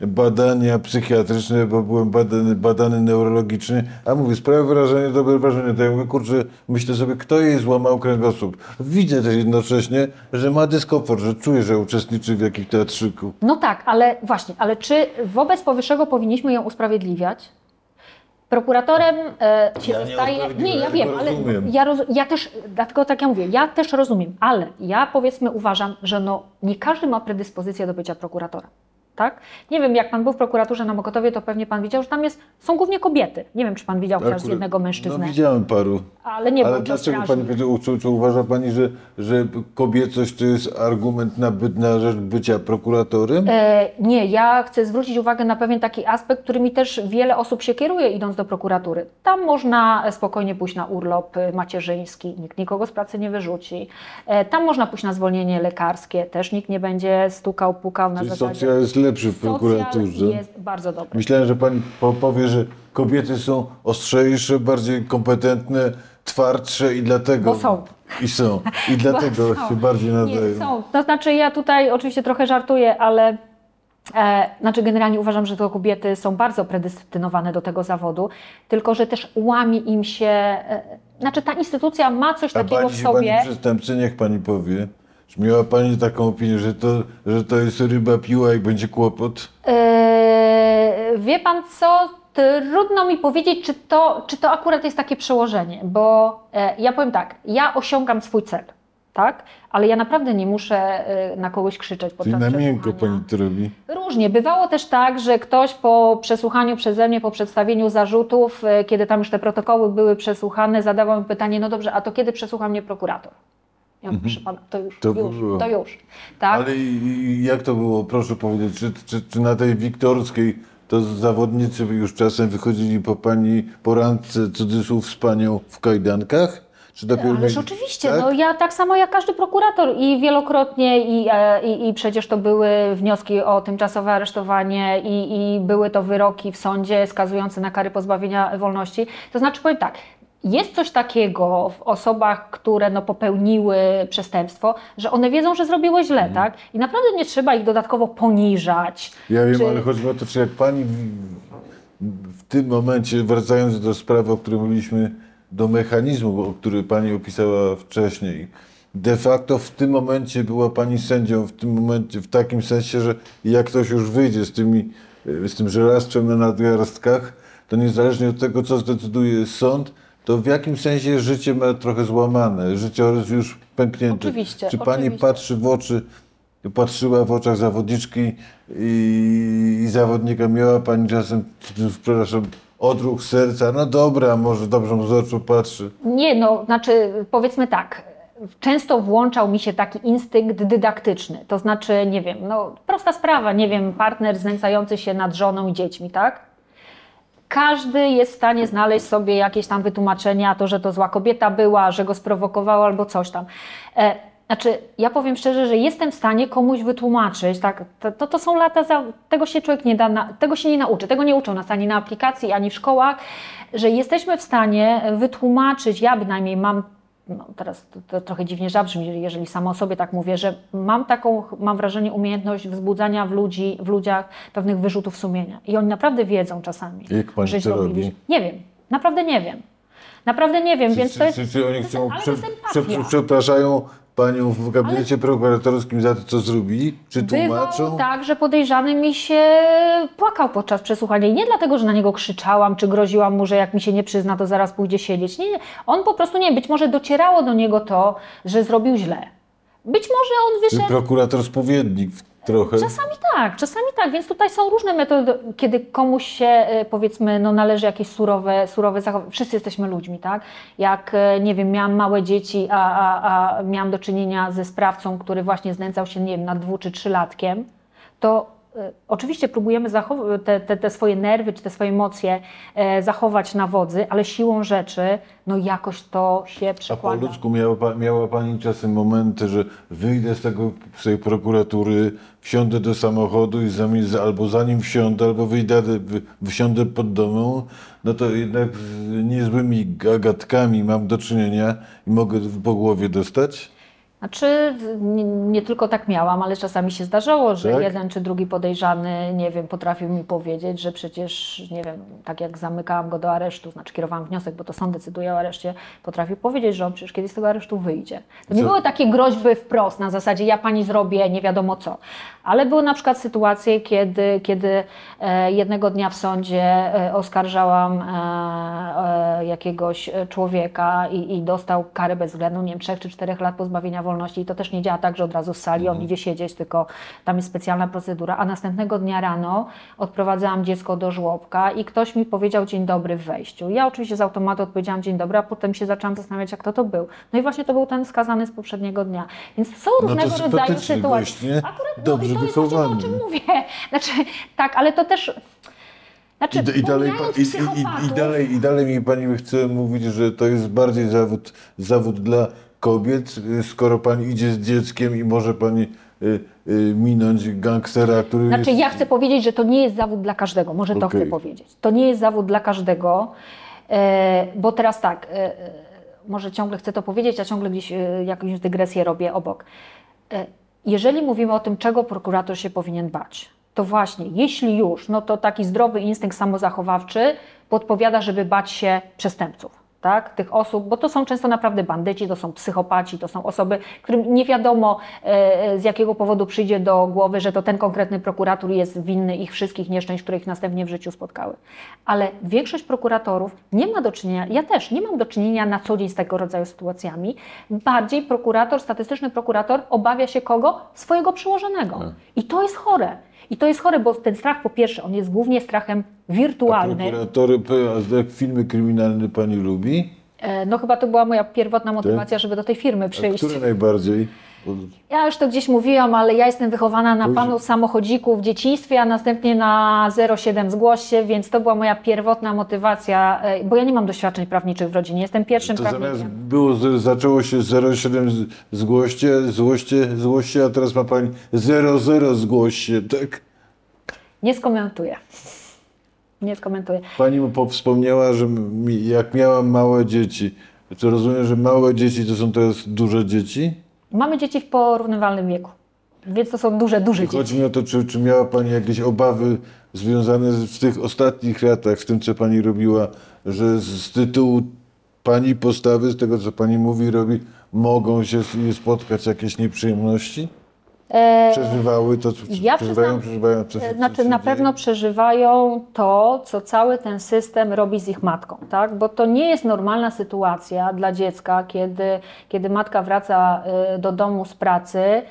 badania psychiatryczne, bo byłem badany, badany neurologicznie, a mówię, sprawia wrażenie, dobre wrażenie, to ja mówię, kurczę, myślę sobie, kto jej złamał kręgosłup. Widzę też jednocześnie, że ma dyskomfort, że czuje, że uczestniczy w jakimś teatrzyku. No tak, ale właśnie, ale czy wobec powyższego powinniśmy ją usprawiedliwiać? Prokuratorem e, się Ja nie zostaje. usprawiedliwiam, Nie, ja wiem, ale rozumiem. ja, roz, ja też, dlatego tak ja mówię, ja też rozumiem, ale ja powiedzmy uważam, że no, nie każdy ma predyspozycję do bycia prokuratorem. Tak? Nie wiem, jak pan był w prokuraturze na Mokotowie, to pewnie pan widział, że tam jest, są głównie kobiety. Nie wiem, czy pan widział chociaż Akurat- jednego mężczyznę. No widziałem paru. ale nie Ale był to dlaczego strażnik. pani powiedziała, czy, czy uważa pani, że, że kobiecość to jest argument na, by, na rzecz bycia prokuratorem? E, nie, ja chcę zwrócić uwagę na pewien taki aspekt, którymi też wiele osób się kieruje idąc do prokuratury. Tam można spokojnie pójść na urlop e, macierzyński, nikt nikogo z pracy nie wyrzuci. E, tam można pójść na zwolnienie lekarskie, też nikt nie będzie stukał, pukał na Czyli zasadzie. socjal jest Socjal prokuraturze. jest bardzo dobry. Myślałem, że pani po, powie, że kobiety są ostrzejsze, bardziej kompetentne, twardsze i dlatego. Bo są. I są. I dlatego są. się bardziej nadają. Nie, są. To znaczy ja tutaj oczywiście trochę żartuję, ale e, znaczy generalnie uważam, że to kobiety są bardzo predestynowane do tego zawodu, tylko że też łamie im się, e, znaczy ta instytucja ma coś A takiego pani w się sobie. pani przestępcy, niech pani powie. Czy miała pani taką opinię, że to, że to jest ryba piła i będzie kłopot? Eee, wie pan co? Trudno mi powiedzieć, czy to, czy to akurat jest takie przełożenie, bo e, ja powiem tak, ja osiągam swój cel, tak? Ale ja naprawdę nie muszę e, na kogoś krzyczeć Czyli podczas na miękko przesłuchania. pani to robi. Różnie. Bywało też tak, że ktoś po przesłuchaniu przeze mnie, po przedstawieniu zarzutów, e, kiedy tam już te protokoły były przesłuchane, zadawał mi pytanie, no dobrze, a to kiedy przesłucha mnie prokurator? Ja mówię, proszę pana, to już, Mhm. To już, było. to już. Tak? Ale jak to było, proszę powiedzieć, czy, czy, czy na tej wiktorskiej to zawodnicy już czasem wychodzili po pani porandce, cudzysłów, z panią w kajdankach? Czy dopiero Ależ oczywiście, tak? no ja tak samo jak każdy prokurator i wielokrotnie i, e, i, i przecież to były wnioski o tymczasowe aresztowanie i, i były to wyroki w sądzie skazujące na kary pozbawienia wolności. To znaczy powiem tak, jest coś takiego w osobach, które no, popełniły przestępstwo, że one wiedzą, że zrobiły źle, Mhm. tak? I naprawdę nie trzeba ich dodatkowo poniżać. Ja wiem, Czy- ale chodzi o to, czy jak pani w, w tym momencie, wracając do sprawy, o której mówiliśmy, do mechanizmu, o który pani opisała wcześniej, de facto w tym momencie była pani sędzią, w tym momencie, w takim sensie, że jak ktoś już wyjdzie z, tymi, z tym żelastwem na nadgarstkach, to niezależnie od tego, co zdecyduje sąd, to w jakim sensie życie ma trochę złamane, życiorys już pęknięty. Oczywiście, Czy pani oczywiście. patrzy w oczy patrzyła w oczach zawodniczki i, i zawodnika. Miała pani czasem, przepraszam, odruch serca. No dobra, może dobrze mu z oczu patrzy. Nie, no, znaczy powiedzmy tak. Często włączał mi się taki instynkt dydaktyczny. To znaczy, nie wiem, no prosta sprawa, nie wiem, partner znęcający się nad żoną i dziećmi, tak? Każdy jest w stanie znaleźć sobie jakieś tam wytłumaczenia, to, że to zła kobieta była, że go sprowokowała albo coś tam. E, Znaczy, ja powiem szczerze, że jestem w stanie komuś wytłumaczyć, tak, to, to, są lata, za, tego się człowiek nie da, na, tego się nie nauczy, tego nie uczą nas ani na aplikacji, ani w szkołach, że jesteśmy w stanie wytłumaczyć, ja bynajmniej mam, no teraz to, to trochę dziwnie zabrzmi, jeżeli sama o sobie tak mówię, że mam taką, mam wrażenie, umiejętność wzbudzania w, ludzi, w ludziach pewnych wyrzutów sumienia. I oni naprawdę wiedzą czasami, Jak pani że to robi? Nie wiem, naprawdę nie wiem. Naprawdę nie wiem, więc czy, to jest... czy, czy oni chcą, prze, przepraszają panią w gabinecie prokuratorskim za to, co zrobili? Czy tłumaczą? Bywało tak, że podejrzany mi się płakał podczas przesłuchania i nie dlatego, że na niego krzyczałam, czy groziłam mu, że jak mi się nie przyzna, to zaraz pójdzie siedzieć. Nie, nie. On po prostu, nie być może docierało do niego to, że zrobił źle. Być może on Czy wyszedł... prokurator spowiednik trochę? Czasami tak, czasami tak, więc tutaj są różne metody, kiedy komuś się e, powiedzmy, no należy jakieś surowe, surowe zachowanie. Wszyscy jesteśmy ludźmi, tak? Jak, e, nie wiem, miałam małe dzieci, a, a, a miałam do czynienia ze sprawcą, który właśnie znęcał się, nie wiem, nad dwu czy trzylatkiem, to oczywiście próbujemy te, te, te swoje nerwy czy te swoje emocje e, zachować na wodzy, ale siłą rzeczy, no jakoś to się A po przekłada. ludzku miała, miała Pani czasem momenty, że wyjdę z, tego, z tej prokuratury, wsiądę do samochodu i zami, albo zanim wsiądę, albo wyjdę, wy- wsiądę pod domem, no to jednak z niezłymi gagatkami mam do czynienia i mogę po głowie dostać? Znaczy, nie, nie tylko tak miałam, ale czasami się zdarzało, że Tak? jeden czy drugi podejrzany, nie wiem, potrafił mi powiedzieć, że przecież, nie wiem, tak jak zamykałam go do aresztu, znaczy kierowałam wniosek, bo to sąd decyduje o areszcie, potrafił powiedzieć, że on przecież kiedyś z tego aresztu wyjdzie. To nie Co? były takie groźby wprost, na zasadzie ja pani zrobię nie wiadomo co, ale były na przykład sytuacje, kiedy, kiedy e, jednego dnia w sądzie e, oskarżałam e, jakiegoś człowieka i, i dostał karę bezwzględną, nie wiem, 3 czy 4 lat pozbawienia wolności i to też nie działa tak, że od razu z sali on idzie siedzieć, tylko tam jest specjalna procedura, a następnego dnia rano odprowadzałam dziecko do żłobka i ktoś mi powiedział dzień dobry w wejściu. Ja oczywiście z automatu odpowiedziałam dzień dobry, a potem się zaczęłam zastanawiać, jak to to był. No i właśnie to był ten skazany z poprzedniego dnia. Więc są No różnego rodzaju sytuacje. gość? Akurat, Dobrze no, i to jest właśnie to, o czym mówię. Znaczy, tak, ale to też... Znaczy, I, i, dalej, i, i, i, dalej, I dalej mi Pani chce mówić, że to jest bardziej zawód, zawód dla kobiet, y, skoro Pani idzie z dzieckiem i może Pani y, y, minąć gangstera, który Znaczy, jest... ja chcę powiedzieć, że to nie jest zawód dla każdego. Może to Okej. chcę powiedzieć. To nie jest zawód dla każdego, e, bo teraz tak, e, e, może ciągle chcę to powiedzieć, a ciągle gdzieś e, jakąś dygresję robię obok. E, jeżeli mówimy o tym, czego prokurator się powinien bać, to właśnie, jeśli już, no to taki zdrowy instynkt samozachowawczy podpowiada, żeby bać się przestępców. Tak, tych osób, bo to są często naprawdę bandyci, to są psychopaci, to są osoby, którym nie wiadomo e, z jakiego powodu przyjdzie do głowy, że to ten konkretny prokurator jest winny ich wszystkich nieszczęść, które ich następnie w życiu spotkały. Ale większość prokuratorów nie ma do czynienia, ja też nie mam do czynienia na co dzień z tego rodzaju sytuacjami. Bardziej prokurator, statystyczny prokurator obawia się kogo? Swojego przełożonego. I to jest chore. I to jest chore, bo ten strach po pierwsze, on jest głównie strachem wirtualnym. Prokuratory, a jak filmy kryminalne Pani lubi? E, No chyba to była moja pierwotna motywacja, żeby do tej firmy A przyjść. które najbardziej? Ja już to gdzieś mówiłam, ale ja jestem wychowana na panu samochodziku w dzieciństwie, a następnie na 07 zgłoś się, więc to była moja pierwotna motywacja, e, bo ja nie mam doświadczeń prawniczych w rodzinie, jestem pierwszym To zamiast prawnikiem. było, z- zaczęło się 07 z- zgłoście, zgłoście, zgłoście, a teraz ma Pani 00 zgłoś się, tak? Nie skomentuję. Nie skomentuję. Pani mu po- wspomniała, że jak miałam małe dzieci, to rozumiem, że małe dzieci to są teraz duże dzieci? Mamy dzieci w porównywalnym wieku, więc to są duże, duże dzieci. Chodzi mi o to, czy, czy miała Pani jakieś obawy związane z, w tych ostatnich latach, z tym, co Pani robiła, że z, tytułu Pani postawy, z tego, co Pani mówi, robi, mogą się spotkać jakieś nieprzyjemności? E, Przeżywały to, co ja przeżywają, przeżywają, się- co Znaczy na pewno przeżywają to, co cały ten system robi z ich matką, tak? Bo to nie jest normalna sytuacja dla dziecka, kiedy, kiedy matka wraca y, do domu z pracy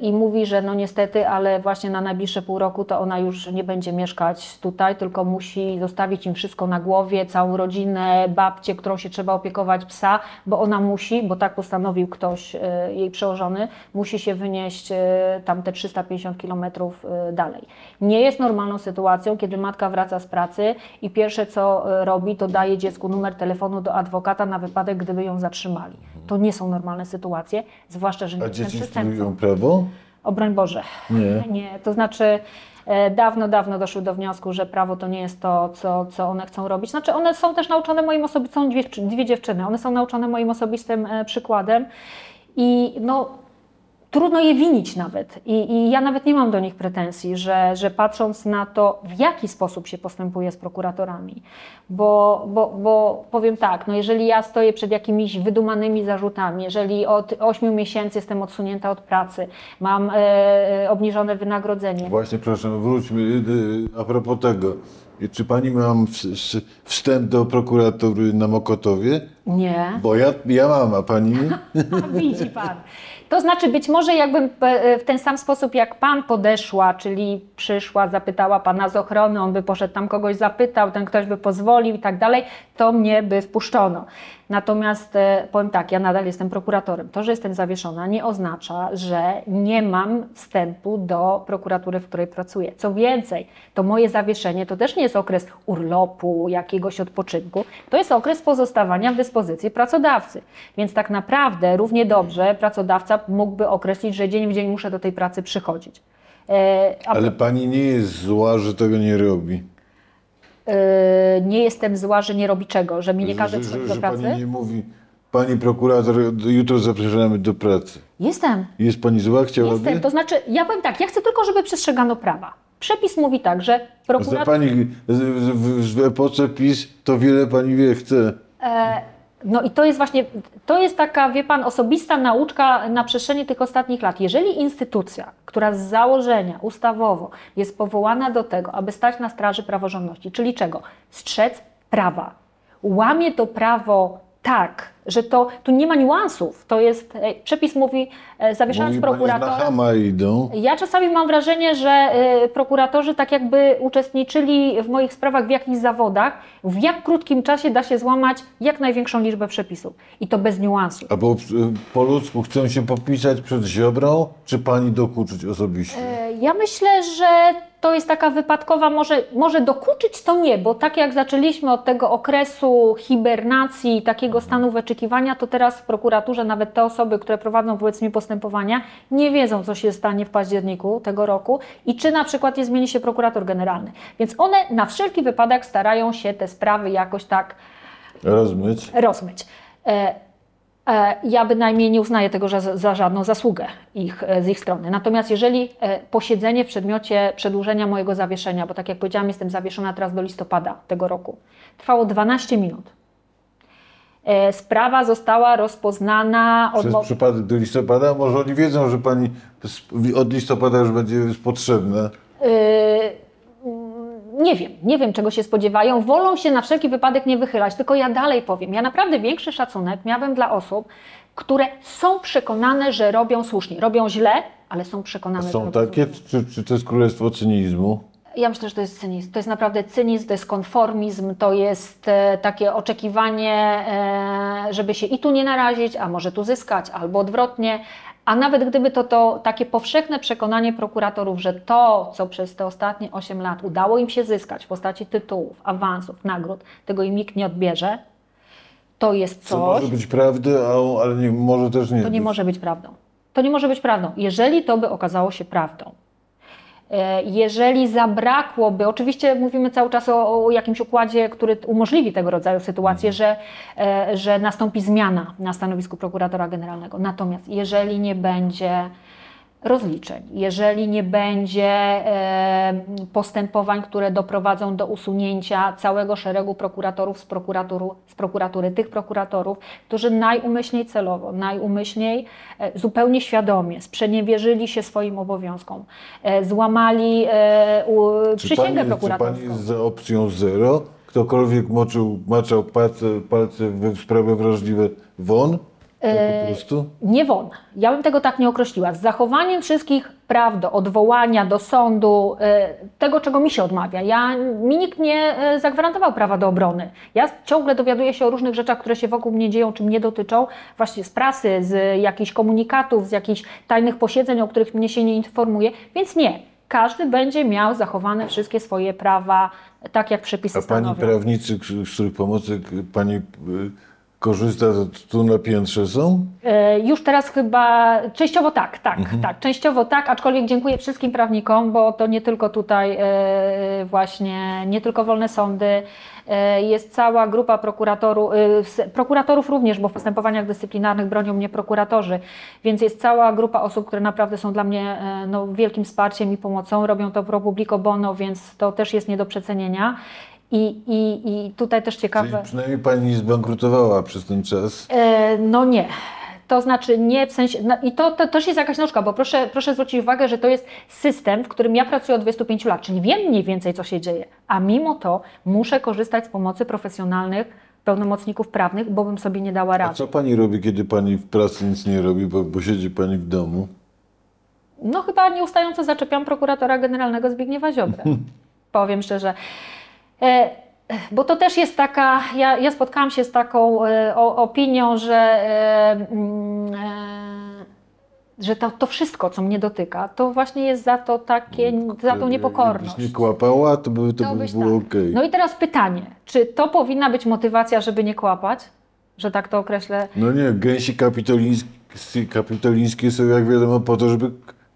i mówi, że no niestety, ale właśnie na najbliższe pół roku to ona już nie będzie mieszkać tutaj, tylko musi zostawić im wszystko na głowie, całą rodzinę, babcię, którą się trzeba opiekować, psa, bo ona musi, bo tak postanowił ktoś, y, jej przełożony, musi się wynieść y, tam te 350 kilometrów dalej. Nie jest normalną sytuacją, kiedy matka wraca z pracy i pierwsze co robi, to daje dziecku numer telefonu do adwokata na wypadek, gdyby ją zatrzymali. To nie są normalne sytuacje, zwłaszcza, że nie A jestem dzieci przestępcą. studiują prawo? O broń Boże. Nie. Nie, to znaczy e, dawno, dawno doszły do wniosku, że prawo to nie jest to, co, co one chcą robić. Znaczy one są też nauczone moim osobistym, są dwie, dwie dziewczyny, one są nauczone moim osobistym e, przykładem i no trudno je winić nawet. I, I ja nawet nie mam do nich pretensji, że, że patrząc na to, w jaki sposób się postępuje z prokuratorami, bo, bo, bo powiem tak, no jeżeli ja stoję przed jakimiś wydumanymi zarzutami, jeżeli od 8 miesięcy jestem odsunięta od pracy, mam e, e, obniżone wynagrodzenie, Właśnie, proszę, wróćmy y, a propos tego. Czy pani mam wstęp do prokuratury na Mokotowie? nie. Bo ja, ja mam, a pani? Widzi pan. To znaczy, być może jakbym e, w ten sam sposób jak pan podeszła, czyli przyszła, zapytała pana z ochrony, on by poszedł tam kogoś zapytał, ten ktoś by pozwolił i tak dalej, to mnie by wpuszczono. Natomiast e, powiem tak, ja nadal jestem prokuratorem. To, że jestem zawieszona, nie oznacza, że nie mam wstępu do prokuratury, w której pracuję. Co więcej, to moje zawieszenie to też nie jest okres urlopu, jakiegoś odpoczynku, to jest okres pozostawania w dyspozycji pracodawcy. Więc tak naprawdę równie dobrze pracodawca mógłby określić, że dzień w dzień muszę do tej pracy przychodzić. E, Ale pani nie jest zła, że tego nie robi. E, nie jestem zła, że nie robi czego, że mi nie każe że, przychodzić do że pani pracy. nie mówi, pani prokurator, jutro zapraszamy do pracy. Jestem. Jest pani zła? Chciałaby? Jestem. To znaczy, ja powiem tak, ja chcę tylko, żeby przestrzegano prawa. Przepis mówi tak, że Za prokurator. pani z- w, w epoce PiS to wiele pani wie, chce. E, No i to jest właśnie, to jest taka, wie pan, osobista nauczka na przestrzeni tych ostatnich lat. Jeżeli instytucja, która z założenia ustawowo jest powołana do tego, aby stać na straży praworządności, czyli czego? Strzec prawa. Łamie to prawo tak, że to tu nie ma niuansów. To jest, e, przepis mówi, zawieszając że na prokuratora. Hama idą. Ja czasami mam wrażenie, że y, prokuratorzy tak jakby uczestniczyli w moich sprawach w jakichś zawodach, w jak krótkim czasie da się złamać jak największą liczbę przepisów. I to bez niuansu. Albo y, po ludzku chcą się popisać przed Ziobrą, czy pani dokuczyć osobiście? E, Ja myślę, że to jest taka wypadkowa, może, może dokuczyć to nie, bo tak jak zaczęliśmy od tego okresu hibernacji, takiego stanu wyczekiwania, to teraz w prokuraturze nawet te osoby, które prowadzą wobec mnie postępowania, nie wiedzą, co się stanie w październiku tego roku i czy na przykład nie zmieni się prokurator generalny. Więc one na wszelki wypadek starają się te sprawy jakoś tak Rozmyć. rozmyć. E, e, Ja bynajmniej nie uznaję tego za, za żadną zasługę ich, e, z ich strony. Natomiast jeżeli e, posiedzenie w przedmiocie przedłużenia mojego zawieszenia, bo tak jak powiedziałam, jestem zawieszona teraz do listopada tego roku, trwało 12 minut. E, Sprawa została rozpoznana od, Przez przypadek do listopada? Może oni wiedzą, że pani od listopada już będzie potrzebna. Yy, nie wiem, nie wiem czego się spodziewają. Wolą się na wszelki wypadek nie wychylać, tylko ja dalej powiem. Ja naprawdę większy szacunek miałabym dla osób, które są przekonane, że robią słusznie. Robią źle, ale są przekonane, że Są robią takie, słusznie. czy, czy to jest królestwo cynizmu? Ja myślę, że to jest cynizm. To jest naprawdę cynizm, to jest konformizm, to jest e, takie oczekiwanie, e, żeby się i tu nie narazić, a może tu zyskać, albo odwrotnie. A nawet gdyby to, to takie powszechne przekonanie prokuratorów, że to, co przez te ostatnie 8 lat udało im się zyskać w postaci tytułów, awansów, nagród, tego im nikt nie odbierze, to jest Co coś, może być prawdą, a- ale nie, może też nie to nie być. może być prawdą. To nie może być prawdą. Jeżeli to by okazało się prawdą, jeżeli zabrakłoby, oczywiście mówimy cały czas o, o jakimś układzie, który umożliwi tego rodzaju sytuację, że, e, że nastąpi zmiana na stanowisku prokuratora generalnego. Natomiast jeżeli nie będzie rozliczeń, jeżeli nie będzie e, postępowań, które doprowadzą do usunięcia całego szeregu prokuratorów z, z prokuratury, tych prokuratorów, którzy najumyślniej celowo, najumyślniej, e, zupełnie świadomie sprzeniewierzyli się swoim obowiązkom, e, złamali Czy przysięgę pani, czy prokuratorską. pani jest za opcją zero? Ktokolwiek moczył, maczał palce, palce w sprawy wrażliwe won? E, po prostu? Nie won. Ja bym tego tak nie określiła. Z zachowaniem wszystkich praw do odwołania, do sądu, e, tego, czego mi się odmawia. Ja, mi nikt nie e, zagwarantował prawa do obrony. Ja ciągle dowiaduję się o różnych rzeczach, które się wokół mnie dzieją, czy mnie dotyczą, właśnie z prasy, z jakichś komunikatów, z jakichś tajnych posiedzeń, o których mnie się nie informuje, więc nie. Każdy będzie miał zachowane wszystkie swoje prawa, tak jak przepisy A pani stanowią. prawnicy, z których pomocy pani korzysta, to tu na piętrze są? E, Już teraz chyba częściowo tak, tak, tak, częściowo tak, aczkolwiek dziękuję wszystkim prawnikom, bo to nie tylko tutaj e, właśnie, nie tylko wolne sądy, e, jest cała grupa prokuratorów, prokuratorów również, bo w postępowaniach dyscyplinarnych bronią mnie prokuratorzy, więc jest cała grupa osób, które naprawdę są dla mnie no, wielkim wsparciem i pomocą, robią to pro publico bono, więc to też jest nie do przecenienia. I, i, I tutaj też ciekawe. Czyli przynajmniej pani nie zbankrutowała przez ten czas. E, no nie. To znaczy nie w sensie. No I to, to też jest jakaś nóżka, bo proszę, proszę zwrócić uwagę, że to jest system, w którym ja pracuję od 25 lat, czyli wiem mniej więcej, co się dzieje, a mimo to muszę korzystać z pomocy profesjonalnych pełnomocników prawnych, bo bym sobie nie dała A rady. co pani robi, kiedy pani w pracy nic nie robi, bo, bo siedzi pani w domu? No chyba nieustająco zaczepiam prokuratora generalnego Zbigniewa Ziobrę. Powiem szczerze. E, bo to też jest taka, ja, ja spotkałam się z taką e, o, opinią, że, e, mm, e, że to, to wszystko, co mnie dotyka, to właśnie jest za to takie, za tą niepokorność. Jakbyś nie kłapała, to by, to To by było tak. okej. No i teraz pytanie, czy to powinna być motywacja, żeby nie kłapać? Że tak to określę. No nie, gęsi kapitolińskie, kapitolińskie są jak wiadomo po to, żeby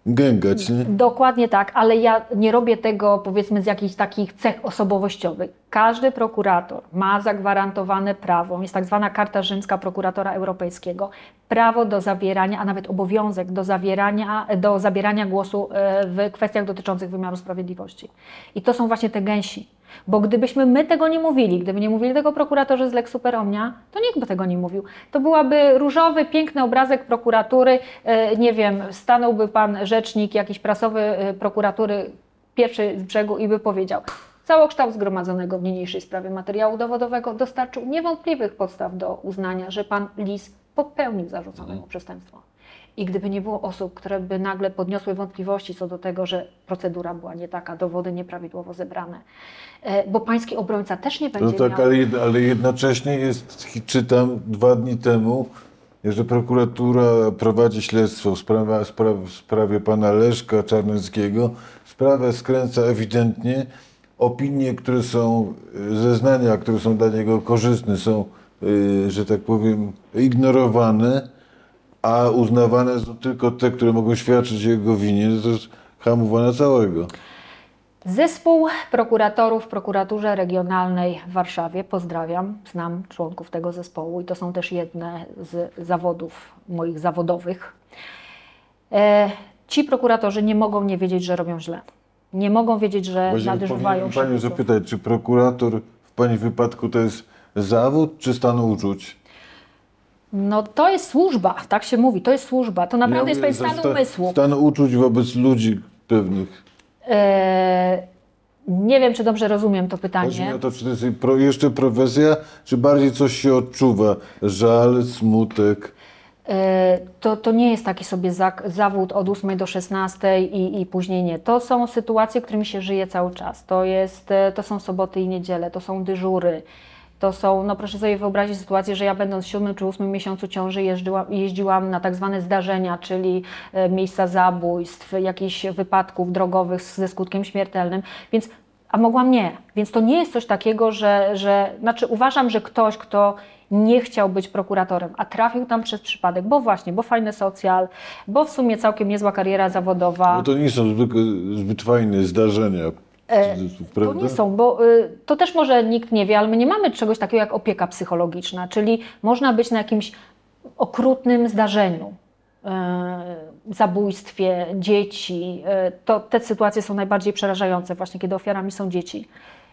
gęgać, nie? Dokładnie tak, ale ja nie robię tego powiedzmy z jakichś takich cech osobowościowych. Każdy prokurator ma zagwarantowane prawo, jest tak zwana karta rzymska prokuratora europejskiego, prawo do zawierania, a nawet obowiązek do zawierania, do zabierania głosu e, w kwestiach dotyczących wymiaru sprawiedliwości. I to są właśnie te gęsi. Bo gdybyśmy my tego nie mówili, gdyby nie mówili tego prokuratorzy z Lex Super Omnia, to nikt by tego nie mówił. To byłaby różowy, piękny obrazek prokuratury, e, nie wiem, stanąłby pan rzecznik jakiś prasowy e, prokuratury pierwszy z brzegu i by powiedział Całokształt zgromadzonego w niniejszej sprawie materiału dowodowego dostarczył niewątpliwych podstaw do uznania, że pan Lis popełnił zarzucone mu przestępstwo. I gdyby nie było osób, które by nagle podniosły wątpliwości co do tego, że procedura była nie taka, dowody nieprawidłowo zebrane, e, bo pański obrońca też nie No będzie tak, miał... ale, jed- ale jednocześnie jest, czytam dwa dni temu, że prokuratura prowadzi śledztwo w sprawie, spra, w sprawie pana Leszka Czarneckiego. Sprawę skręca ewidentnie. Opinie, które są, zeznania, które są dla niego korzystne, są, y, że tak powiem, ignorowane, a uznawane są tylko te, które mogą świadczyć o jego winie. No To jest hamowanie całego. Zespół prokuratorów w prokuraturze regionalnej w Warszawie, pozdrawiam, znam członków tego zespołu i to są też jedne z zawodów moich zawodowych. E, ci prokuratorzy nie mogą nie wiedzieć, że robią źle. Nie mogą wiedzieć, że Właśnie nadużywają Panią przepisów. zapytać, czy prokurator w Pani wypadku to jest zawód, czy stan uczuć? No to jest służba, tak się mówi, to jest służba. To naprawdę jest pewien stan umysłu. Stan uczuć wobec ludzi pewnych. E, nie wiem, czy dobrze rozumiem to Chodzi mi pytanie. o to, czy to jest pro, jeszcze profesja, czy bardziej coś się odczuwa? Żal, smutek. E, To, to nie jest taki sobie zak- zawód od 8 do 16 i, i później nie. To są sytuacje, którymi się żyje cały czas. To, jest, e, to są soboty i niedziele, to są dyżury. To są, no proszę sobie wyobrazić sytuację, że ja będąc w siódmym czy ósmym miesiącu ciąży jeździłam, na tak zwane zdarzenia, czyli e, miejsca zabójstw, jakichś wypadków drogowych ze skutkiem śmiertelnym, więc a mogłam nie. Więc to nie jest coś takiego, że, że znaczy uważam, że ktoś, kto nie chciał być prokuratorem, a trafił tam przez przypadek, bo właśnie, bo fajny socjal, bo w sumie całkiem niezła kariera zawodowa. No to nie są zbyt, zbyt fajne zdarzenia. Cudzysłów, To nie są, bo y, to też może nikt nie wie, ale my nie mamy czegoś takiego jak opieka psychologiczna, czyli można być na jakimś okrutnym zdarzeniu, y, zabójstwie dzieci. y, To te sytuacje są najbardziej przerażające, właśnie kiedy ofiarami są dzieci.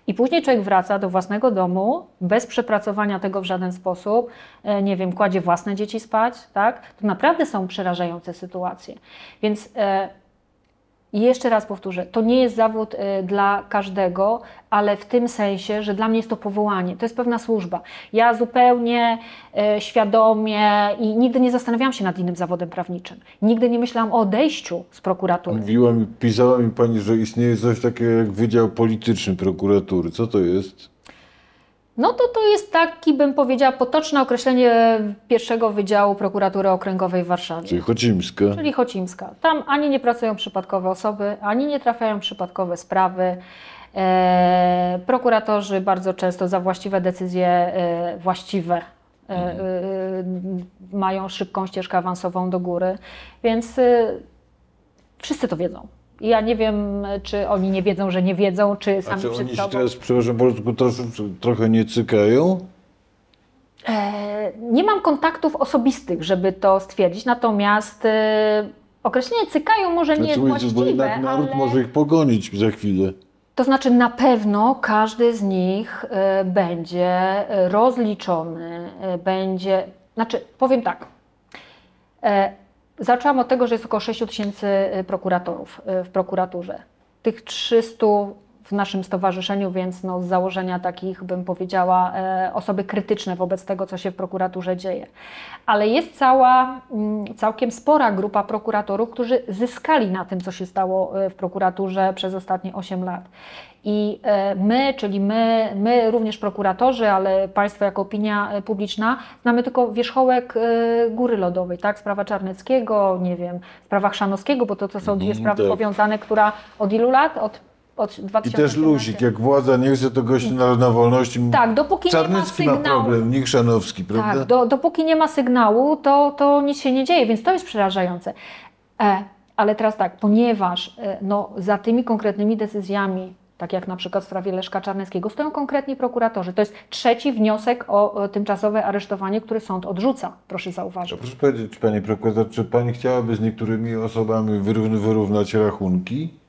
I później człowiek wraca do własnego domu bez przepracowania tego w żaden sposób, nie wiem, kładzie własne dzieci spać, tak? To naprawdę są przerażające sytuacje. Więc i jeszcze raz powtórzę, to nie jest zawód y, dla każdego, ale w tym sensie, że dla mnie jest to powołanie, to jest pewna służba. Ja zupełnie y, świadomie i nigdy nie zastanawiałam się nad innym zawodem prawniczym. Nigdy nie myślałam o odejściu z prokuratury. Mówiła mi, pisała mi Pani, że istnieje coś takiego jak Wydział Polityczny Prokuratury. Co to jest? No to to jest taki, bym powiedziała, potoczne określenie pierwszego Wydziału Prokuratury Okręgowej w Warszawie. Czyli Chocimska. czyli Chocimska. Tam ani nie pracują przypadkowe osoby, ani nie trafiają przypadkowe sprawy. E, prokuratorzy bardzo często za właściwe decyzje, e, właściwe, e, e, mają szybką ścieżkę awansową do góry, więc e, wszyscy to wiedzą. I Ja nie wiem, czy oni nie wiedzą, że nie wiedzą, czy A sami czy przed oni się sobą. teraz, przepraszam bardzo, trosze, trochę nie cykają? E, Nie mam kontaktów osobistych, żeby to stwierdzić, natomiast e, określenie cykają może nie jest Znaczy, bo właściwe, jednak naród ale... może ich pogonić za chwilę. To znaczy na pewno każdy z nich e, będzie e, rozliczony, e, będzie, znaczy powiem tak, e, zaczęłam od tego, że jest około 6 tysięcy prokuratorów e, w prokuraturze. Tych 300 w naszym stowarzyszeniu, więc no, z założenia takich, bym powiedziała, e, osoby krytyczne wobec tego, co się w prokuraturze dzieje. Ale jest cała, mm, całkiem spora grupa prokuratorów, którzy zyskali na tym, co się stało e, w prokuraturze przez ostatnie 8 lat. I e, my, czyli my, my również prokuratorzy, ale Państwo jako opinia publiczna, znamy tylko wierzchołek góry lodowej, tak? Sprawa Czarneckiego, nie wiem, sprawa Chrzanowskiego, bo to, to są dwie Mhm, sprawy tak. powiązane, która od ilu lat? Od, od I 2014. też Lusik, jak władza nie chce, to gość na, na wolności. Tak, dopóki nie ma Czarnycki ma sygnału. problem, nie Chrzanowski, prawda? Tak, do, dopóki nie ma sygnału, to, to nic się nie dzieje, więc to jest przerażające. E, ale teraz tak, ponieważ e, no, za tymi konkretnymi decyzjami, tak jak na przykład w sprawie Leszka Czarneckiego, stoją konkretni prokuratorzy. To jest trzeci wniosek o, tymczasowe aresztowanie, który sąd odrzuca, proszę zauważyć. proszę powiedzieć, Pani prokurator, czy Pani chciałaby z niektórymi osobami wyrównać rachunki?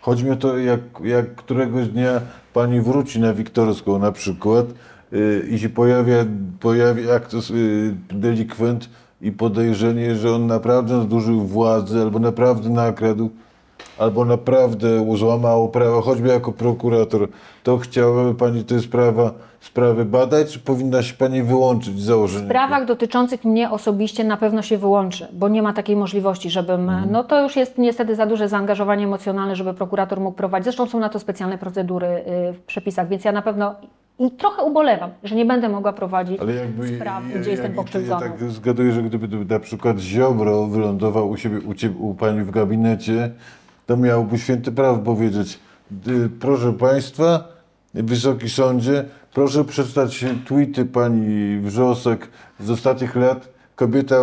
Chodzi mi o to, jak, jak któregoś dnia Pani wróci na Wiktorską na przykład yy, i się pojawia, pojawia jak to yy, delikwent i podejrzenie, że on naprawdę nadużył władzy, albo naprawdę nakradł, albo naprawdę złamał prawo, choćby jako prokurator, to chciałaby Pani te sprawa, sprawy badać, czy powinna się Pani wyłączyć z W założenia? sprawach dotyczących mnie osobiście na pewno się wyłączy, bo nie ma takiej możliwości, żebym. No to już jest niestety za duże zaangażowanie emocjonalne, żeby prokurator mógł prowadzić. Zresztą są na to specjalne procedury y, w przepisach, więc ja na pewno i trochę ubolewam, że nie będę mogła prowadzić jakby, spraw, ja- gdzie jestem pokrzywdzony. Ja tak zgaduję, że gdyby na przykład Ziobro wylądował u siebie, u, ciebie, u pani w gabinecie, to miałby święty prawo powiedzieć, "Dy- proszę państwa, Wysoki Sądzie, proszę przeczytać tweety pani Wrzosek z ostatnich lat. Kobieta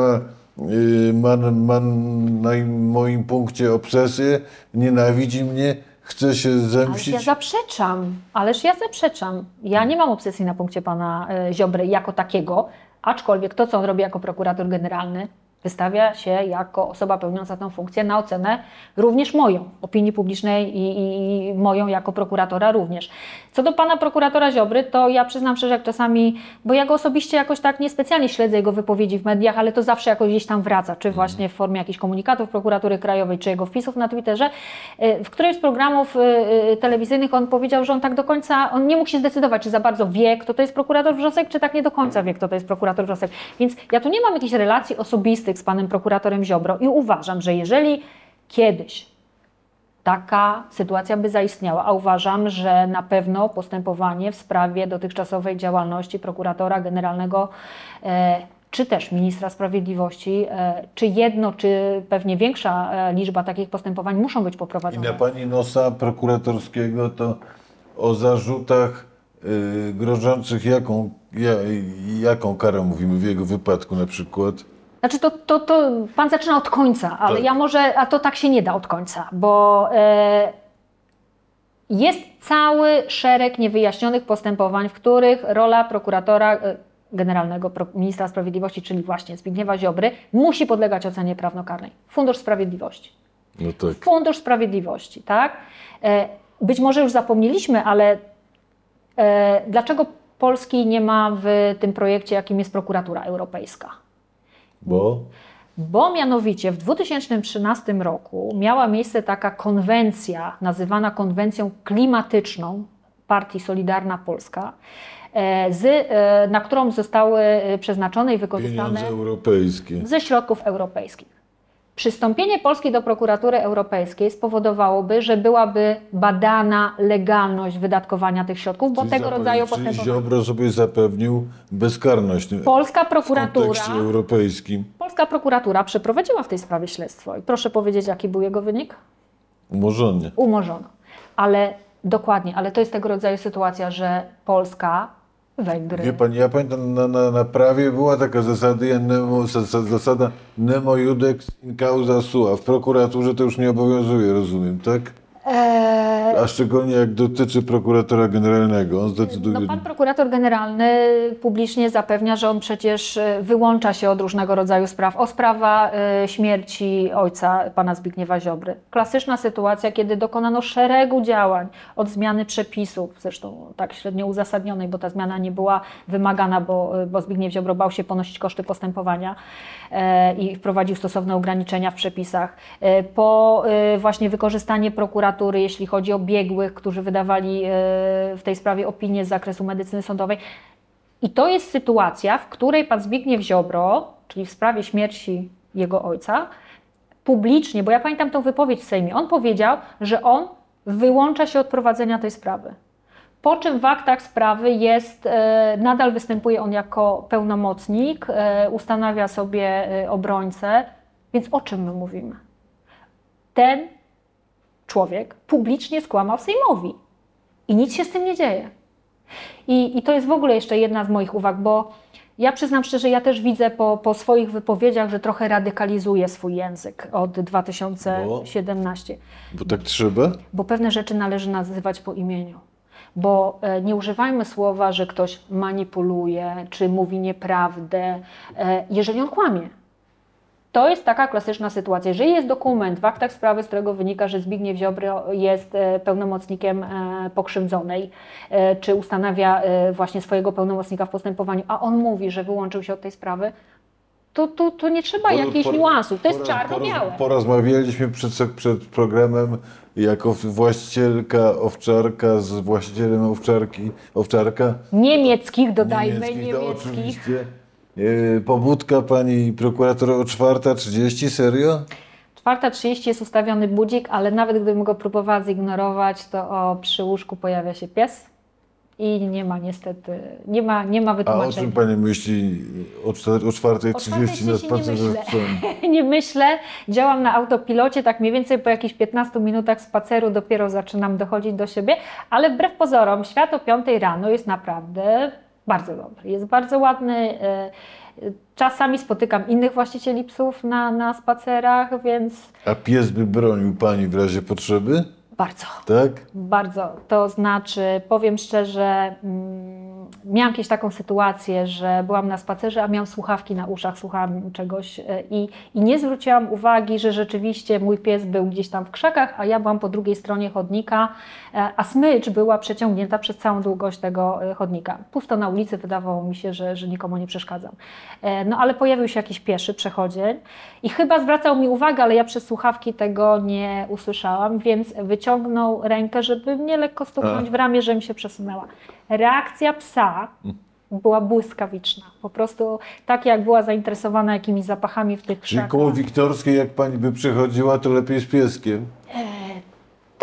y, ma, ma na moim punkcie obsesję, nienawidzi mnie, chce się Ależ zemścić. ja zaprzeczam, ależ ja zaprzeczam. Ja nie mam obsesji na punkcie pana e, Ziobry jako takiego, aczkolwiek to, co on robi jako prokurator generalny, wystawia się jako osoba pełniąca tę funkcję na ocenę również moją, opinii publicznej i, i, i moją jako prokuratora również. Co do pana prokuratora Ziobry, to ja przyznam szczerze, jak czasami, bo ja go osobiście jakoś tak niespecjalnie śledzę jego wypowiedzi w mediach, ale to zawsze jakoś gdzieś tam wraca, czy właśnie w formie jakichś komunikatów prokuratury krajowej, czy jego wpisów na Twitterze. E, W którymś z programów e, e, telewizyjnych on powiedział, że on tak do końca, on nie mógł się zdecydować, czy za bardzo wie, kto to jest prokurator Wrzosek, czy tak nie do końca wie, kto to jest prokurator Wrzosek. Więc ja tu nie mam jakichś relacji osobistych z panem prokuratorem Ziobro i uważam, że jeżeli kiedyś taka sytuacja by zaistniała, a uważam, że na pewno postępowanie w sprawie dotychczasowej działalności prokuratora generalnego e, czy też ministra sprawiedliwości, e, czy jedno, czy pewnie większa e, liczba takich postępowań muszą być I poprowadzone. na pani nosa prokuratorskiego to o zarzutach y, grożących jaką, ja, jaką karę mówimy w jego wypadku na przykład? Znaczy to, to, to pan zaczyna od końca, ale Tak. ja może, a to tak się nie da od końca, bo e, jest cały szereg niewyjaśnionych postępowań, w których rola prokuratora e, generalnego, ministra sprawiedliwości, czyli właśnie Zbigniewa Ziobry, musi podlegać ocenie prawnokarnej. Fundusz Sprawiedliwości. No tak. Fundusz Sprawiedliwości, tak? E, Być może już zapomnieliśmy, ale e, dlaczego Polski nie ma w tym projekcie, jakim jest prokuratura europejska? Bo? Bo mianowicie w 2013 roku miała miejsce taka konwencja, nazywana konwencją klimatyczną partii Solidarna Polska, e, z, e, na którą zostały e, przeznaczone i wykorzystane Pieniądze europejskie. ze środków europejskich. Przystąpienie Polski do prokuratury europejskiej spowodowałoby, że byłaby badana legalność wydatkowania tych środków, bo Czyli tego rodzaju czyli postępowania. Ziobro sobie zapewnił bezkarność Polska w prokuratura, kontekście europejskim. Polska prokuratura przeprowadziła w tej sprawie śledztwo. I proszę powiedzieć, jaki był jego wynik? Umorzony. Umorzono. Ale dokładnie, ale to jest tego rodzaju sytuacja, że Polska Węgry. Wie ja pamiętam, na, na, na prawie była taka zasada, nemo, zas- zasada nemo judex in causa sua. W prokuraturze to już nie obowiązuje, rozumiem, tak? Eee, A szczególnie jak dotyczy prokuratora generalnego, on zdecyduje. No, pan prokurator generalny publicznie zapewnia, że on przecież e, wyłącza się od różnego rodzaju spraw. O sprawa e, śmierci ojca pana Zbigniewa Ziobry. Klasyczna sytuacja, kiedy dokonano szeregu działań od zmiany przepisów, zresztą tak średnio uzasadnionej, bo ta zmiana nie była wymagana, bo, bo Zbigniew Ziobro bał się ponosić koszty postępowania e, i wprowadził stosowne ograniczenia w przepisach. E, Po e, właśnie wykorzystanie prokuratury, jeśli chodzi o biegłych, którzy wydawali e, w tej sprawie opinie z zakresu medycyny sądowej. I to jest sytuacja, w której pan Zbigniew Ziobro, czyli w sprawie śmierci jego ojca, publicznie, bo ja pamiętam tą wypowiedź w Sejmie, on powiedział, że on wyłącza się od prowadzenia tej sprawy. Po czym w aktach sprawy jest, e, nadal występuje on jako pełnomocnik, e, ustanawia sobie e, obrońcę, więc o czym my mówimy? Ten człowiek publicznie skłamał Sejmowi i nic się z tym nie dzieje. I, I to jest w ogóle jeszcze jedna z moich uwag, bo ja przyznam szczerze, ja też widzę po, po swoich wypowiedziach, że trochę radykalizuje swój język od 2017 Bo tak trzeba? bo pewne rzeczy należy nazywać po imieniu. Bo e, nie używajmy słowa, że ktoś manipuluje czy mówi nieprawdę, e, jeżeli on kłamie. To jest taka klasyczna sytuacja. Jeżeli jest dokument w aktach sprawy, z którego wynika, że Zbigniew Ziobro jest e, pełnomocnikiem pokrzywdzonej, czy ustanawia właśnie swojego pełnomocnika w postępowaniu, a on mówi, że wyłączył się od tej sprawy, to, to, to nie trzeba Por- jakichś por- niuansów. To jest czarno-białe. poroz- Porozmawialiśmy przed, przed programem jako właścicielka owczarka z właścicielem owczarki, owczarka. Niemieckich, dodajmy, niemieckich, to niemieckich. oczywiście. E, pobudka pani prokurator o 4.30, serio? 4.30 jest ustawiony budzik, ale nawet gdybym go próbowała zignorować, to o, przy łóżku pojawia się pies i nie ma niestety, nie ma, nie ma A o wytłumaczenia. czym pani myśli o, czter- o 4.30 na 4:30 nie spacerze myślę. z psem? nie myślę, działam na autopilocie, tak mniej więcej po jakichś 15 minutach spaceru dopiero zaczynam dochodzić do siebie, ale wbrew pozorom świat o 5 rano jest naprawdę bardzo dobry, jest bardzo ładny. e, Czasami spotykam innych właścicieli psów na, na spacerach, więc A pies by bronił pani w razie potrzeby? Bardzo. Tak? Bardzo. To znaczy, powiem szczerze, mm, miałam kiedyś taką sytuację, że byłam na spacerze, a miałam słuchawki na uszach, słuchałam czegoś e, i, i nie zwróciłam uwagi, że rzeczywiście mój pies był gdzieś tam w krzakach, a ja byłam po drugiej stronie chodnika, a smycz była przeciągnięta przez całą długość tego e, chodnika. Pusto na ulicy, wydawało mi się, że, że nikomu nie przeszkadzam. E, No ale pojawił się jakiś pieszy przechodzień i chyba zwracał mi uwagę, ale ja przez słuchawki tego nie usłyszałam, więc wyciągnął rękę, żeby mnie lekko stuknąć w ramię, że mi się przesunęła. Reakcja psa była błyskawiczna. Po prostu tak jak była zainteresowana jakimiś zapachami w tych Czyli krzakach. koło Wiktorskiej, jak pani by przechodziła, to lepiej z pieskiem.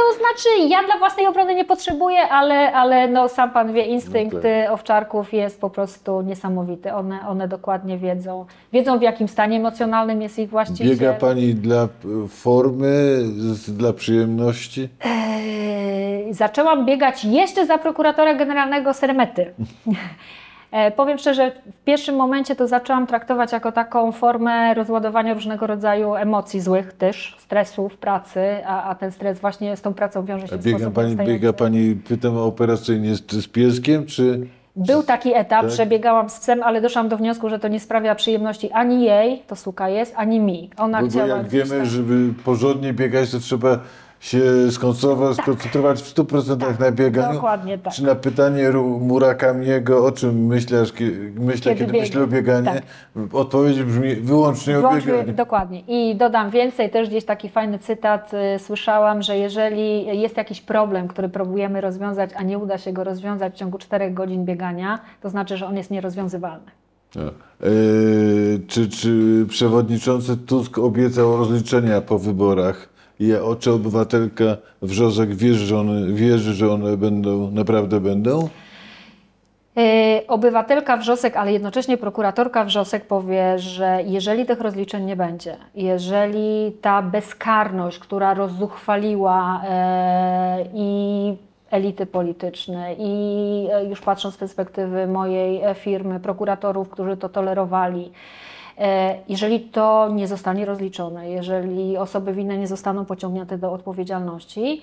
To znaczy, ja dla własnej obrony nie potrzebuję, ale, ale no, sam pan wie, instynkt No tak. owczarków jest po prostu niesamowity. One, one dokładnie wiedzą, wiedzą w jakim stanie emocjonalnym jest ich właściciel. Biega pani dla formy, dla przyjemności? Eee, Zaczęłam biegać jeszcze za prokuratora generalnego Sermety. E, Powiem szczerze, w pierwszym momencie to zaczęłam traktować jako taką formę rozładowania różnego rodzaju emocji złych też, stresu w pracy, a, a ten stres właśnie z tą pracą wiąże się w biega sposób pani, biega pani, pytam operacyjnie z, z pieskiem, czy... Był taki etap, Tak. że biegałam z psem, ale doszłam do wniosku, że to nie sprawia przyjemności ani jej, to suka jest, ani mi. Ona Bo, bo jak wiemy, tam- żeby porządnie biegać, to trzeba się skoncentrować, skoncentrować w 100% na bieganiu. Tak. Dokładnie tak. Czy na pytanie Murakamiego, o czym myślisz, myślę, Kiedy kiedy, myślę o bieganiu, Tak. odpowiedź brzmi wyłącznie o bieganiu. dokładnie. I dodam więcej, też gdzieś taki fajny cytat y, słyszałam, że jeżeli jest jakiś problem, który próbujemy rozwiązać, a nie uda się go rozwiązać w ciągu 4 godzin biegania, to znaczy, że on jest nierozwiązywalny. E, czy, czy przewodniczący Tusk obiecał rozliczenia po wyborach? Ja, o, czy obywatelka Wrzosek wierzy, że one, wierzy, że one będą, naprawdę będą? Yy, Obywatelka Wrzosek, ale jednocześnie prokuratorka Wrzosek powie, że jeżeli tych rozliczeń nie będzie, jeżeli ta bezkarność, która rozzuchwaliła e, i elity politycznej i e, już patrząc z perspektywy mojej e, firmy, prokuratorów, którzy to tolerowali, e, jeżeli to nie zostanie rozliczone, jeżeli osoby winne nie zostaną pociągnięte do odpowiedzialności,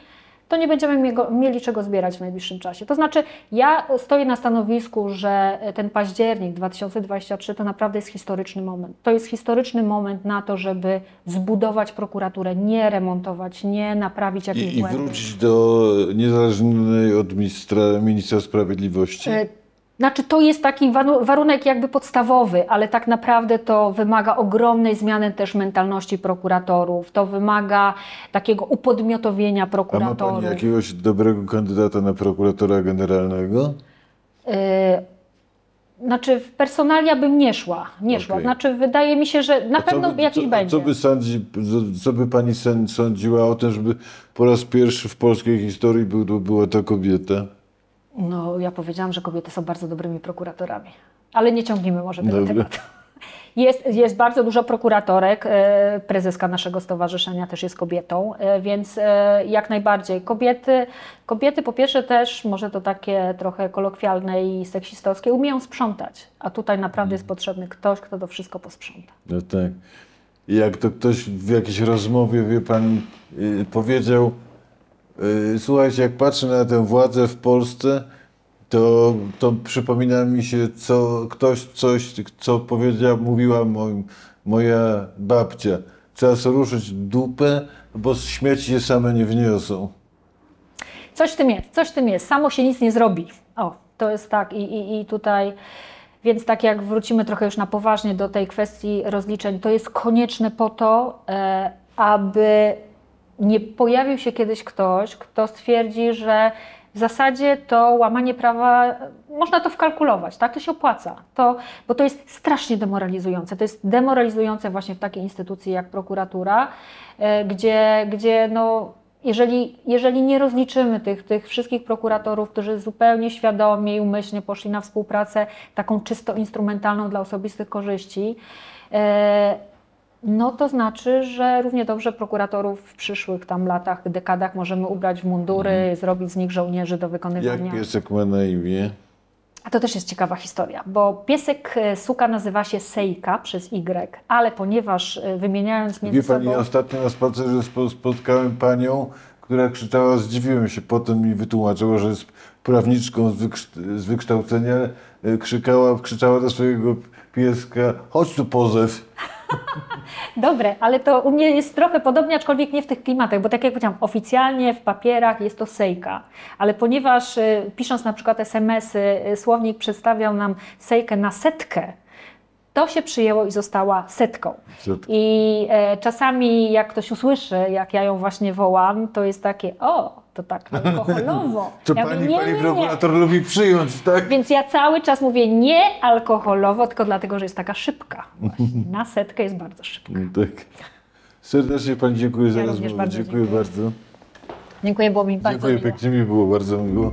to nie będziemy mieli czego zbierać w najbliższym czasie. To znaczy, ja stoję na stanowisku, że ten październik 2023 to naprawdę jest historyczny moment. To jest historyczny moment na to, żeby zbudować prokuraturę, nie remontować, nie naprawić jakichś I, I błędów. wrócić do niezależnej od ministra, ministra sprawiedliwości. Znaczy, to jest taki warunek jakby podstawowy, ale tak naprawdę to wymaga ogromnej zmiany też mentalności prokuratorów. To wymaga takiego upodmiotowienia A ma prokuratorów. pani jakiegoś dobrego kandydata na prokuratora generalnego? E, Znaczy, w personalia bym nie szła. Nie szła. Okej. Znaczy, wydaje mi się, że na A pewno by- jakiś co, będzie. Co by, sądzi, co- by pani sąd- sądziła o tym, żeby po raz pierwszy w polskiej historii był, była ta kobieta? No, ja powiedziałam, że kobiety są bardzo dobrymi prokuratorami. Ale nie ciągnijmy może tego tematu. Jest, jest bardzo dużo prokuratorek. e, Prezeska naszego stowarzyszenia też jest kobietą, e, więc e, jak najbardziej. Kobiety, kobiety po pierwsze też, może to takie trochę kolokwialne i seksistowskie, umieją sprzątać. A tutaj naprawdę jest potrzebny ktoś, kto to wszystko posprząta. No tak. Jak to ktoś w jakiejś rozmowie, wie pan, y, powiedział, słuchajcie, jak patrzę na tę władzę w Polsce, to, to przypomina mi się co, ktoś coś, co powiedziała, mówiła moja babcia. Trzeba sobie ruszyć dupę, bo śmieci się same nie wniosą. Coś w tym jest, coś w tym jest. Samo się nic nie zrobi. O, to jest tak i, i, i tutaj, więc tak jak wrócimy trochę już na poważnie do tej kwestii rozliczeń, to jest konieczne po to, e, aby nie pojawił się kiedyś ktoś, kto stwierdzi, że w zasadzie to łamanie prawa, można to wkalkulować, tak? To się opłaca, to, bo to jest strasznie demoralizujące. To jest demoralizujące właśnie w takiej instytucji jak prokuratura, e, gdzie, gdzie no, jeżeli, jeżeli nie rozliczymy tych, tych wszystkich prokuratorów, którzy zupełnie świadomie i umyślnie poszli na współpracę taką czysto instrumentalną dla osobistych korzyści, e, no to znaczy, że równie dobrze prokuratorów w przyszłych tam latach, dekadach możemy ubrać w mundury, zrobić z nich żołnierzy do Jak wykonywania. piesek ma na imię? A to też jest ciekawa historia, bo piesek e, suka nazywa się Sejka przez Y, ale ponieważ e, wymieniając między Wie pani, sobą... ostatnio na spacerze spo- spotkałem panią, która krzyczała, zdziwiłem się, potem mi wytłumaczyła, że jest prawniczką z wykształcenia, e, krzykała, krzyczała do swojego pieska, chodź tu pozew. Dobre, ale to u mnie jest trochę podobnie, aczkolwiek nie w tych klimatach, bo tak jak powiedziałam, oficjalnie w papierach jest to sejka, ale ponieważ y, pisząc na przykład SMS-y, y, słownik przedstawiał nam sejkę na setkę, to się przyjęło i została setką. Setka. I e, czasami jak ktoś usłyszy, jak ja ją właśnie wołam, to jest takie, o, to tak alkoholowo. To Ja pani, mówię, nie, pani nie, nie. prokurator lubi przyjąć, tak? Więc ja cały czas mówię nie alkoholowo, tylko dlatego, że jest taka szybka. Właśnie. Na setkę jest bardzo szybka. No tak. Serdecznie pani dziękuję za Ja rozmowę. bardzo Dziękuję dziękuję. bardzo. Dziękuję, było mi bardzo Dziękuję miło. pięknie, mi było bardzo miło.